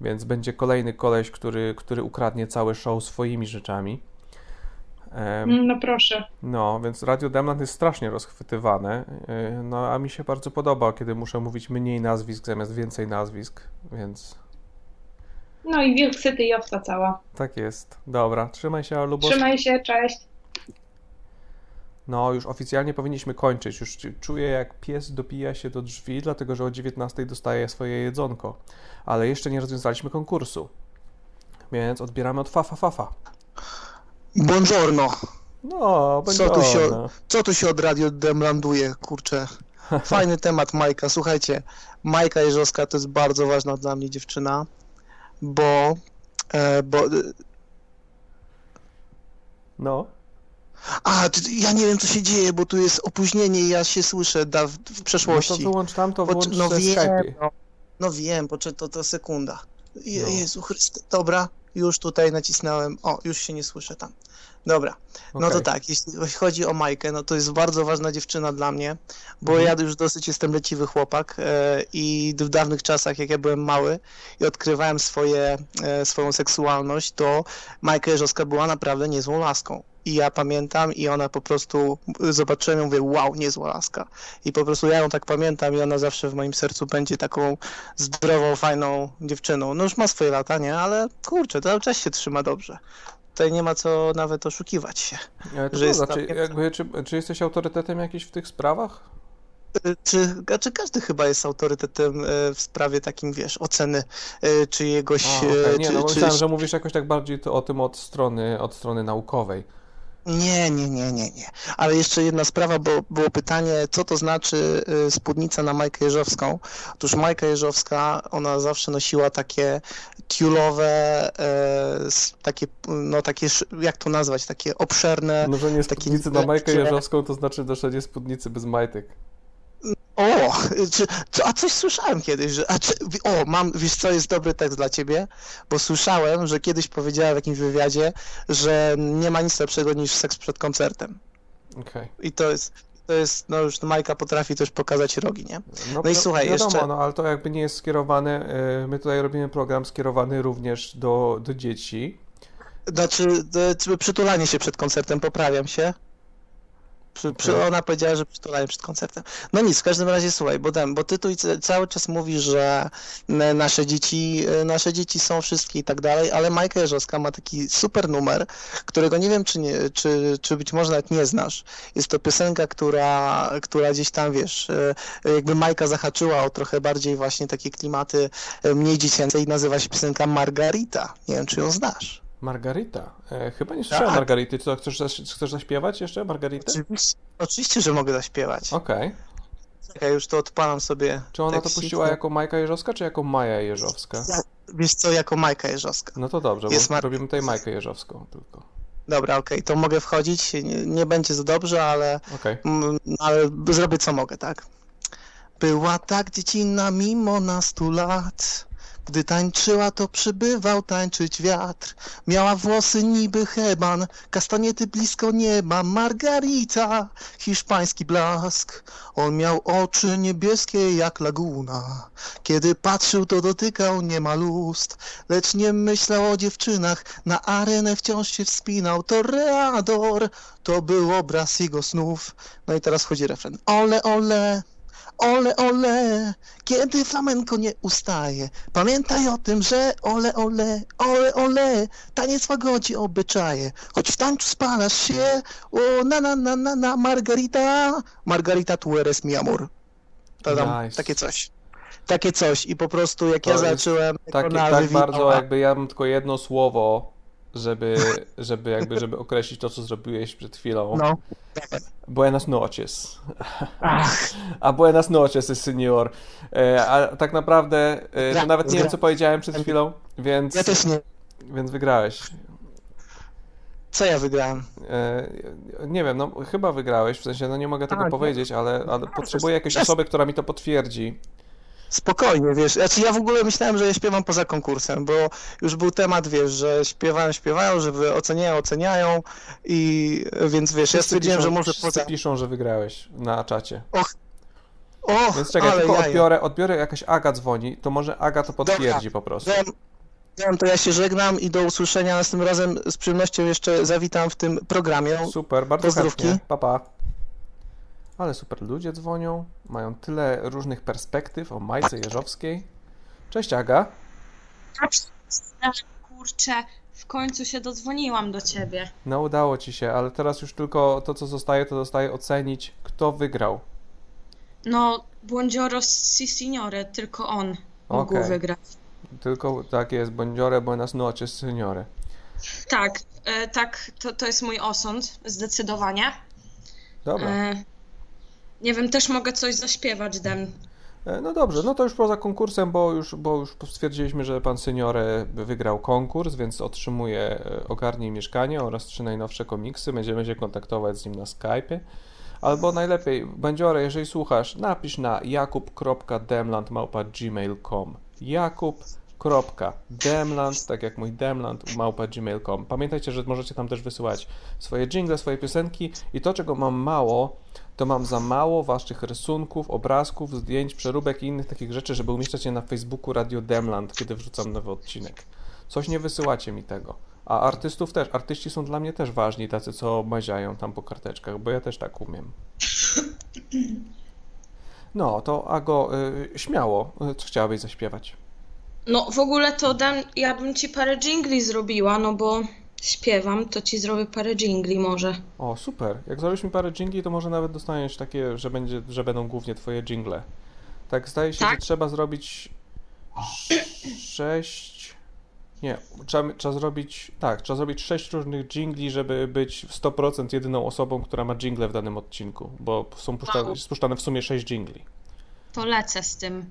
więc będzie kolejny koleś, który, który ukradnie cały show swoimi rzeczami. Mm, No proszę. no, więc Radio Demland jest strasznie rozchwytywane, yy, no a mi się bardzo podoba, kiedy muszę mówić mniej nazwisk zamiast więcej nazwisk, więc No i wielk syty i owca cała. tak jest. Dobra, trzymaj się, Lubos. Trzymaj się, cześć. No, już oficjalnie powinniśmy kończyć. Już czuję, jak pies dopija się do drzwi, dlatego że o 19 dostaje swoje jedzonko. Ale jeszcze nie rozwiązaliśmy konkursu. Więc odbieramy od Fafa Fafa. Buongiorno. No, Co tu, się, buongiorno. co tu się od Radio Demlanduje, kurczę. Fajny temat Majka. Słuchajcie, Majka Jeżowska to jest bardzo ważna dla mnie dziewczyna, bo, e, bo No. a, ja nie wiem co się dzieje, bo tu jest opóźnienie i ja się słyszę da, w, przeszłości. No to wyłącz tam, to włącz no wiem, no, no wiem, to, to sekunda. Je, No. Jezu Chryste, dobra, już tutaj nacisnąłem, o, już się nie słyszę tam. Dobra, no to Okej. tak, jeśli chodzi o Majkę, no to jest bardzo ważna dziewczyna dla mnie, bo Mhm. ja już dosyć jestem leciwy chłopak e, i w dawnych czasach, jak ja byłem mały i odkrywałem swoje, e, swoją seksualność, to Majka Jeżowska była naprawdę niezłą laską. I ja pamiętam i ona po prostu, zobaczyłem ją, mówię, wow, niezła laska. I po prostu ja ją tak pamiętam i ona zawsze w moim sercu będzie taką zdrową, fajną dziewczyną. No już ma swoje lata, nie? Ale kurczę, cały czas się trzyma dobrze. Tutaj nie ma co nawet oszukiwać się. Ale że jest czy, całkiem- jakby, czy, czy jesteś autorytetem jakiś w tych sprawach? Y, Czy, czy każdy chyba jest autorytetem y, w sprawie takim, wiesz, oceny y, czyjegoś... A, y, okej. Nie, czy, no czy, myślałem, że mówisz jakoś tak bardziej to o tym od strony, od strony naukowej. Nie, nie, nie, nie, nie. Ale jeszcze jedna sprawa, bo było pytanie, co to znaczy y, spódnica na Majkę Jeżowską. Otóż Majka Jeżowska, ona zawsze nosiła takie tiulowe, s- takie, no takie, jak to nazwać, takie obszerne... No, że nie takie spódnicy na Majkę Jeżowską, to znaczy noszenie spódnicy bez majtek. O, czy, co, a coś słyszałem kiedyś, że, a czy, o, mam, wiesz co, jest dobry tekst dla ciebie, bo słyszałem, że kiedyś powiedziała w jakimś wywiadzie, że nie ma nic lepszego niż seks przed koncertem. Okej. I to jest, to jest, no już Majka potrafi też pokazać rogi, nie? No, i wi- słuchaj, wiadomo, jeszcze, no ale to jakby nie jest skierowane, y, my tutaj robimy program skierowany również do, do dzieci. znaczy, czy przytulanie się przed koncertem, poprawiam się. Przy, przy, Okej. ona powiedziała, że przytulanie przed koncertem. No nic, w każdym razie słuchaj, bo, ten, bo ty tu c- cały czas mówisz, że nasze dzieci, e, nasze dzieci są wszystkie i tak dalej, ale Majka Jeżowska ma taki super numer, którego nie wiem, czy, nie, czy, czy być może nawet nie znasz. Jest to piosenka, która, która gdzieś tam, wiesz, e, jakby Majka zahaczyła o trochę bardziej właśnie takie klimaty mniej dziecięce i nazywa się piosenka Margarita. Nie wiem, czy ją znasz. Margarita. E, chyba nie słyszałem Tak. Margarity. Co, chcesz, zas- chcesz zaśpiewać jeszcze Margaritę? Oczywiście, oczywiście, że mogę zaśpiewać. Okej. Czekaj, już to odpalam sobie. Czy ona to puściła no. jako Majka Jeżowska, czy jako Maja Jeżowska? Ja- Wiesz co, jako Majka Jeżowska. No to dobrze, Jest bo Mar- robimy tutaj Majkę Jeżowską tylko. Dobra, okej, to mogę wchodzić. Nie, nie będzie za dobrze, ale, Okej. mm, ale zrobię co mogę, tak? Była tak dziecinna mimo nastu lat. Gdy tańczyła, to przybywał tańczyć wiatr. Miała włosy niby heban, kastaniety blisko nieba. Margarita, hiszpański blask. On miał oczy niebieskie jak laguna. Kiedy patrzył, to dotykał niemal ust. Lecz nie myślał o dziewczynach, na arenę wciąż się wspinał. Toreador, to był obraz jego snów. No i teraz chodzi refren. Ole, ole, ole, ole, kiedy flamenko nie ustaje. Pamiętaj o tym, że ole, ole, ole, ole, taniec łagodzi obyczaje. Choć w tańcu spalasz się, o na, na, na, na, na, Margarita, Margarita tu eres mi amor. Tadam, Nice. takie coś. Takie coś i po prostu jak To ja zacząłem Tak, jako tak bardzo jakby ja mam tylko jedno słowo, żeby, żeby jakby, żeby określić to, co zrobiłeś przed chwilą. No. Buenas noches. A buenas noches, senior. E, A tak naprawdę e, to Gra- nawet nie wiem, co powiedziałem przed chwilą, więc... Ja też nie. Więc wygrałeś. Co ja wygrałem? E, Nie wiem, no chyba wygrałeś, w sensie no nie mogę tego A, powiedzieć, ale, ale potrzebuję jakiejś osoby, która mi to potwierdzi. Spokojnie, wiesz, znaczy ja w ogóle myślałem, że ja śpiewam poza konkursem, bo już był temat, wiesz, że śpiewają, śpiewają, że oceniają, oceniają i więc wiesz, ja stwierdziłem, piszą, że może poza... piszą, że wygrałeś na czacie. Och, och, Więc czekaj, ale tylko jaja. odbiorę, odbiorę, jakaś Aga dzwoni, to może Aga to potwierdzi po prostu. Wiem, wiem, to ja się żegnam i do usłyszenia następnym razem z przyjemnością jeszcze zawitam w tym programie. Super, bardzo Pozdrówki. chętnie. Pa, pa. Ale super ludzie dzwonią, mają tyle różnych perspektyw o Majce Jeżowskiej. Cześć Aga. Kurczę, w końcu się dodzwoniłam do ciebie. No udało ci się, ale teraz już tylko to, co zostaje, to zostaje ocenić, kto wygrał. No, Buongiorno si signore, tylko on mógł Okej. wygrać. Tylko tak jest, buongiorno, buenas noches, signore. Tak, e, tak, to, to jest mój osąd, zdecydowanie. Dobra. E, nie wiem, też mogę coś zaśpiewać, Dem. E, No dobrze, no to już poza konkursem, bo już, bo już stwierdziliśmy, że pan seniore wygrał konkurs, więc otrzymuje ogarnij mieszkanie oraz trzy najnowsze komiksy. Będziemy się kontaktować z nim na Skype'ie. Albo najlepiej, Bandziore, jeżeli słuchasz, napisz na jakub.demland.gmail.com jakub.demland, tak jak mój demland, małpa gmail.com. Pamiętajcie, że możecie tam też wysyłać swoje jingle, swoje piosenki i to, czego mam mało, to mam za mało waszych rysunków, obrazków, zdjęć, przeróbek i innych takich rzeczy, żeby umieszczać je na Facebooku Radio Demland, kiedy wrzucam nowy odcinek. Coś nie wysyłacie mi tego. A artystów też, artyści są dla mnie też ważni, tacy co maziają tam po karteczkach, bo ja też tak umiem. No, to Ago, y, śmiało, y, co chciałabyś zaśpiewać? No, w ogóle to Dem, ja bym ci parę jingli zrobiła, no bo śpiewam, to ci zrobię parę jingli może. O, super. Jak zrobisz mi parę jingli, to może nawet dostaniesz takie, że, będzie, że będą głównie twoje jingle. Tak, zdaje się, Tak? że trzeba zrobić sz- sześć... Nie, trzeba, trzeba zrobić... Tak, trzeba zrobić sześć różnych jingli, żeby być w 100% jedyną osobą, która ma jingle w danym odcinku, bo są puszczane, Wow. spuszczane w sumie sześć jingli. To lecę z tym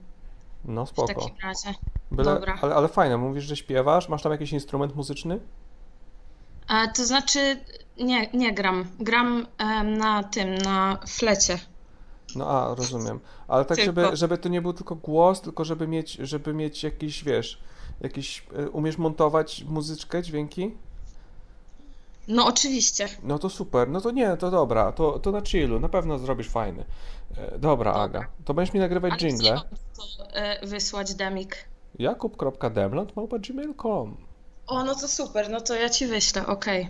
No, w spoko. takim razie. Byle, Dobra. ale, ale fajne, mówisz, że śpiewasz, masz tam jakiś instrument muzyczny? To znaczy, nie, nie gram. Gram na tym, na flecie. No a, rozumiem. Ale tak, Tylko. żeby, żeby to nie był tylko głos, tylko żeby mieć, żeby mieć jakiś, wiesz, jakiś, e, umiesz montować muzyczkę, dźwięki? No oczywiście. No to super, no to nie, to dobra, to, to na chillu, na pewno zrobisz fajny. E, Dobra, Aga, to będziesz mi nagrywać Ale jingle. to e, wysłać, Demik? jakub.demland.gmail.com O, no to super, no to ja ci wyślę, okej.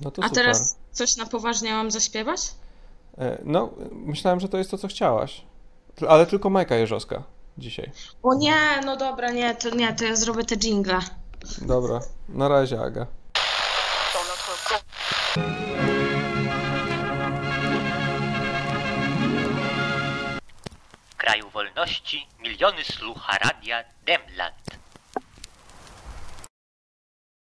No to A super. teraz coś na poważnie mam zaśpiewać? E, No, myślałem, że to jest to, co chciałaś. Ale tylko Majka Jeżowska dzisiaj. O nie, no dobra, nie, to nie, to ja zrobię te jingle. Dobra, na razie, Aga. Miliony słucha radia Demland.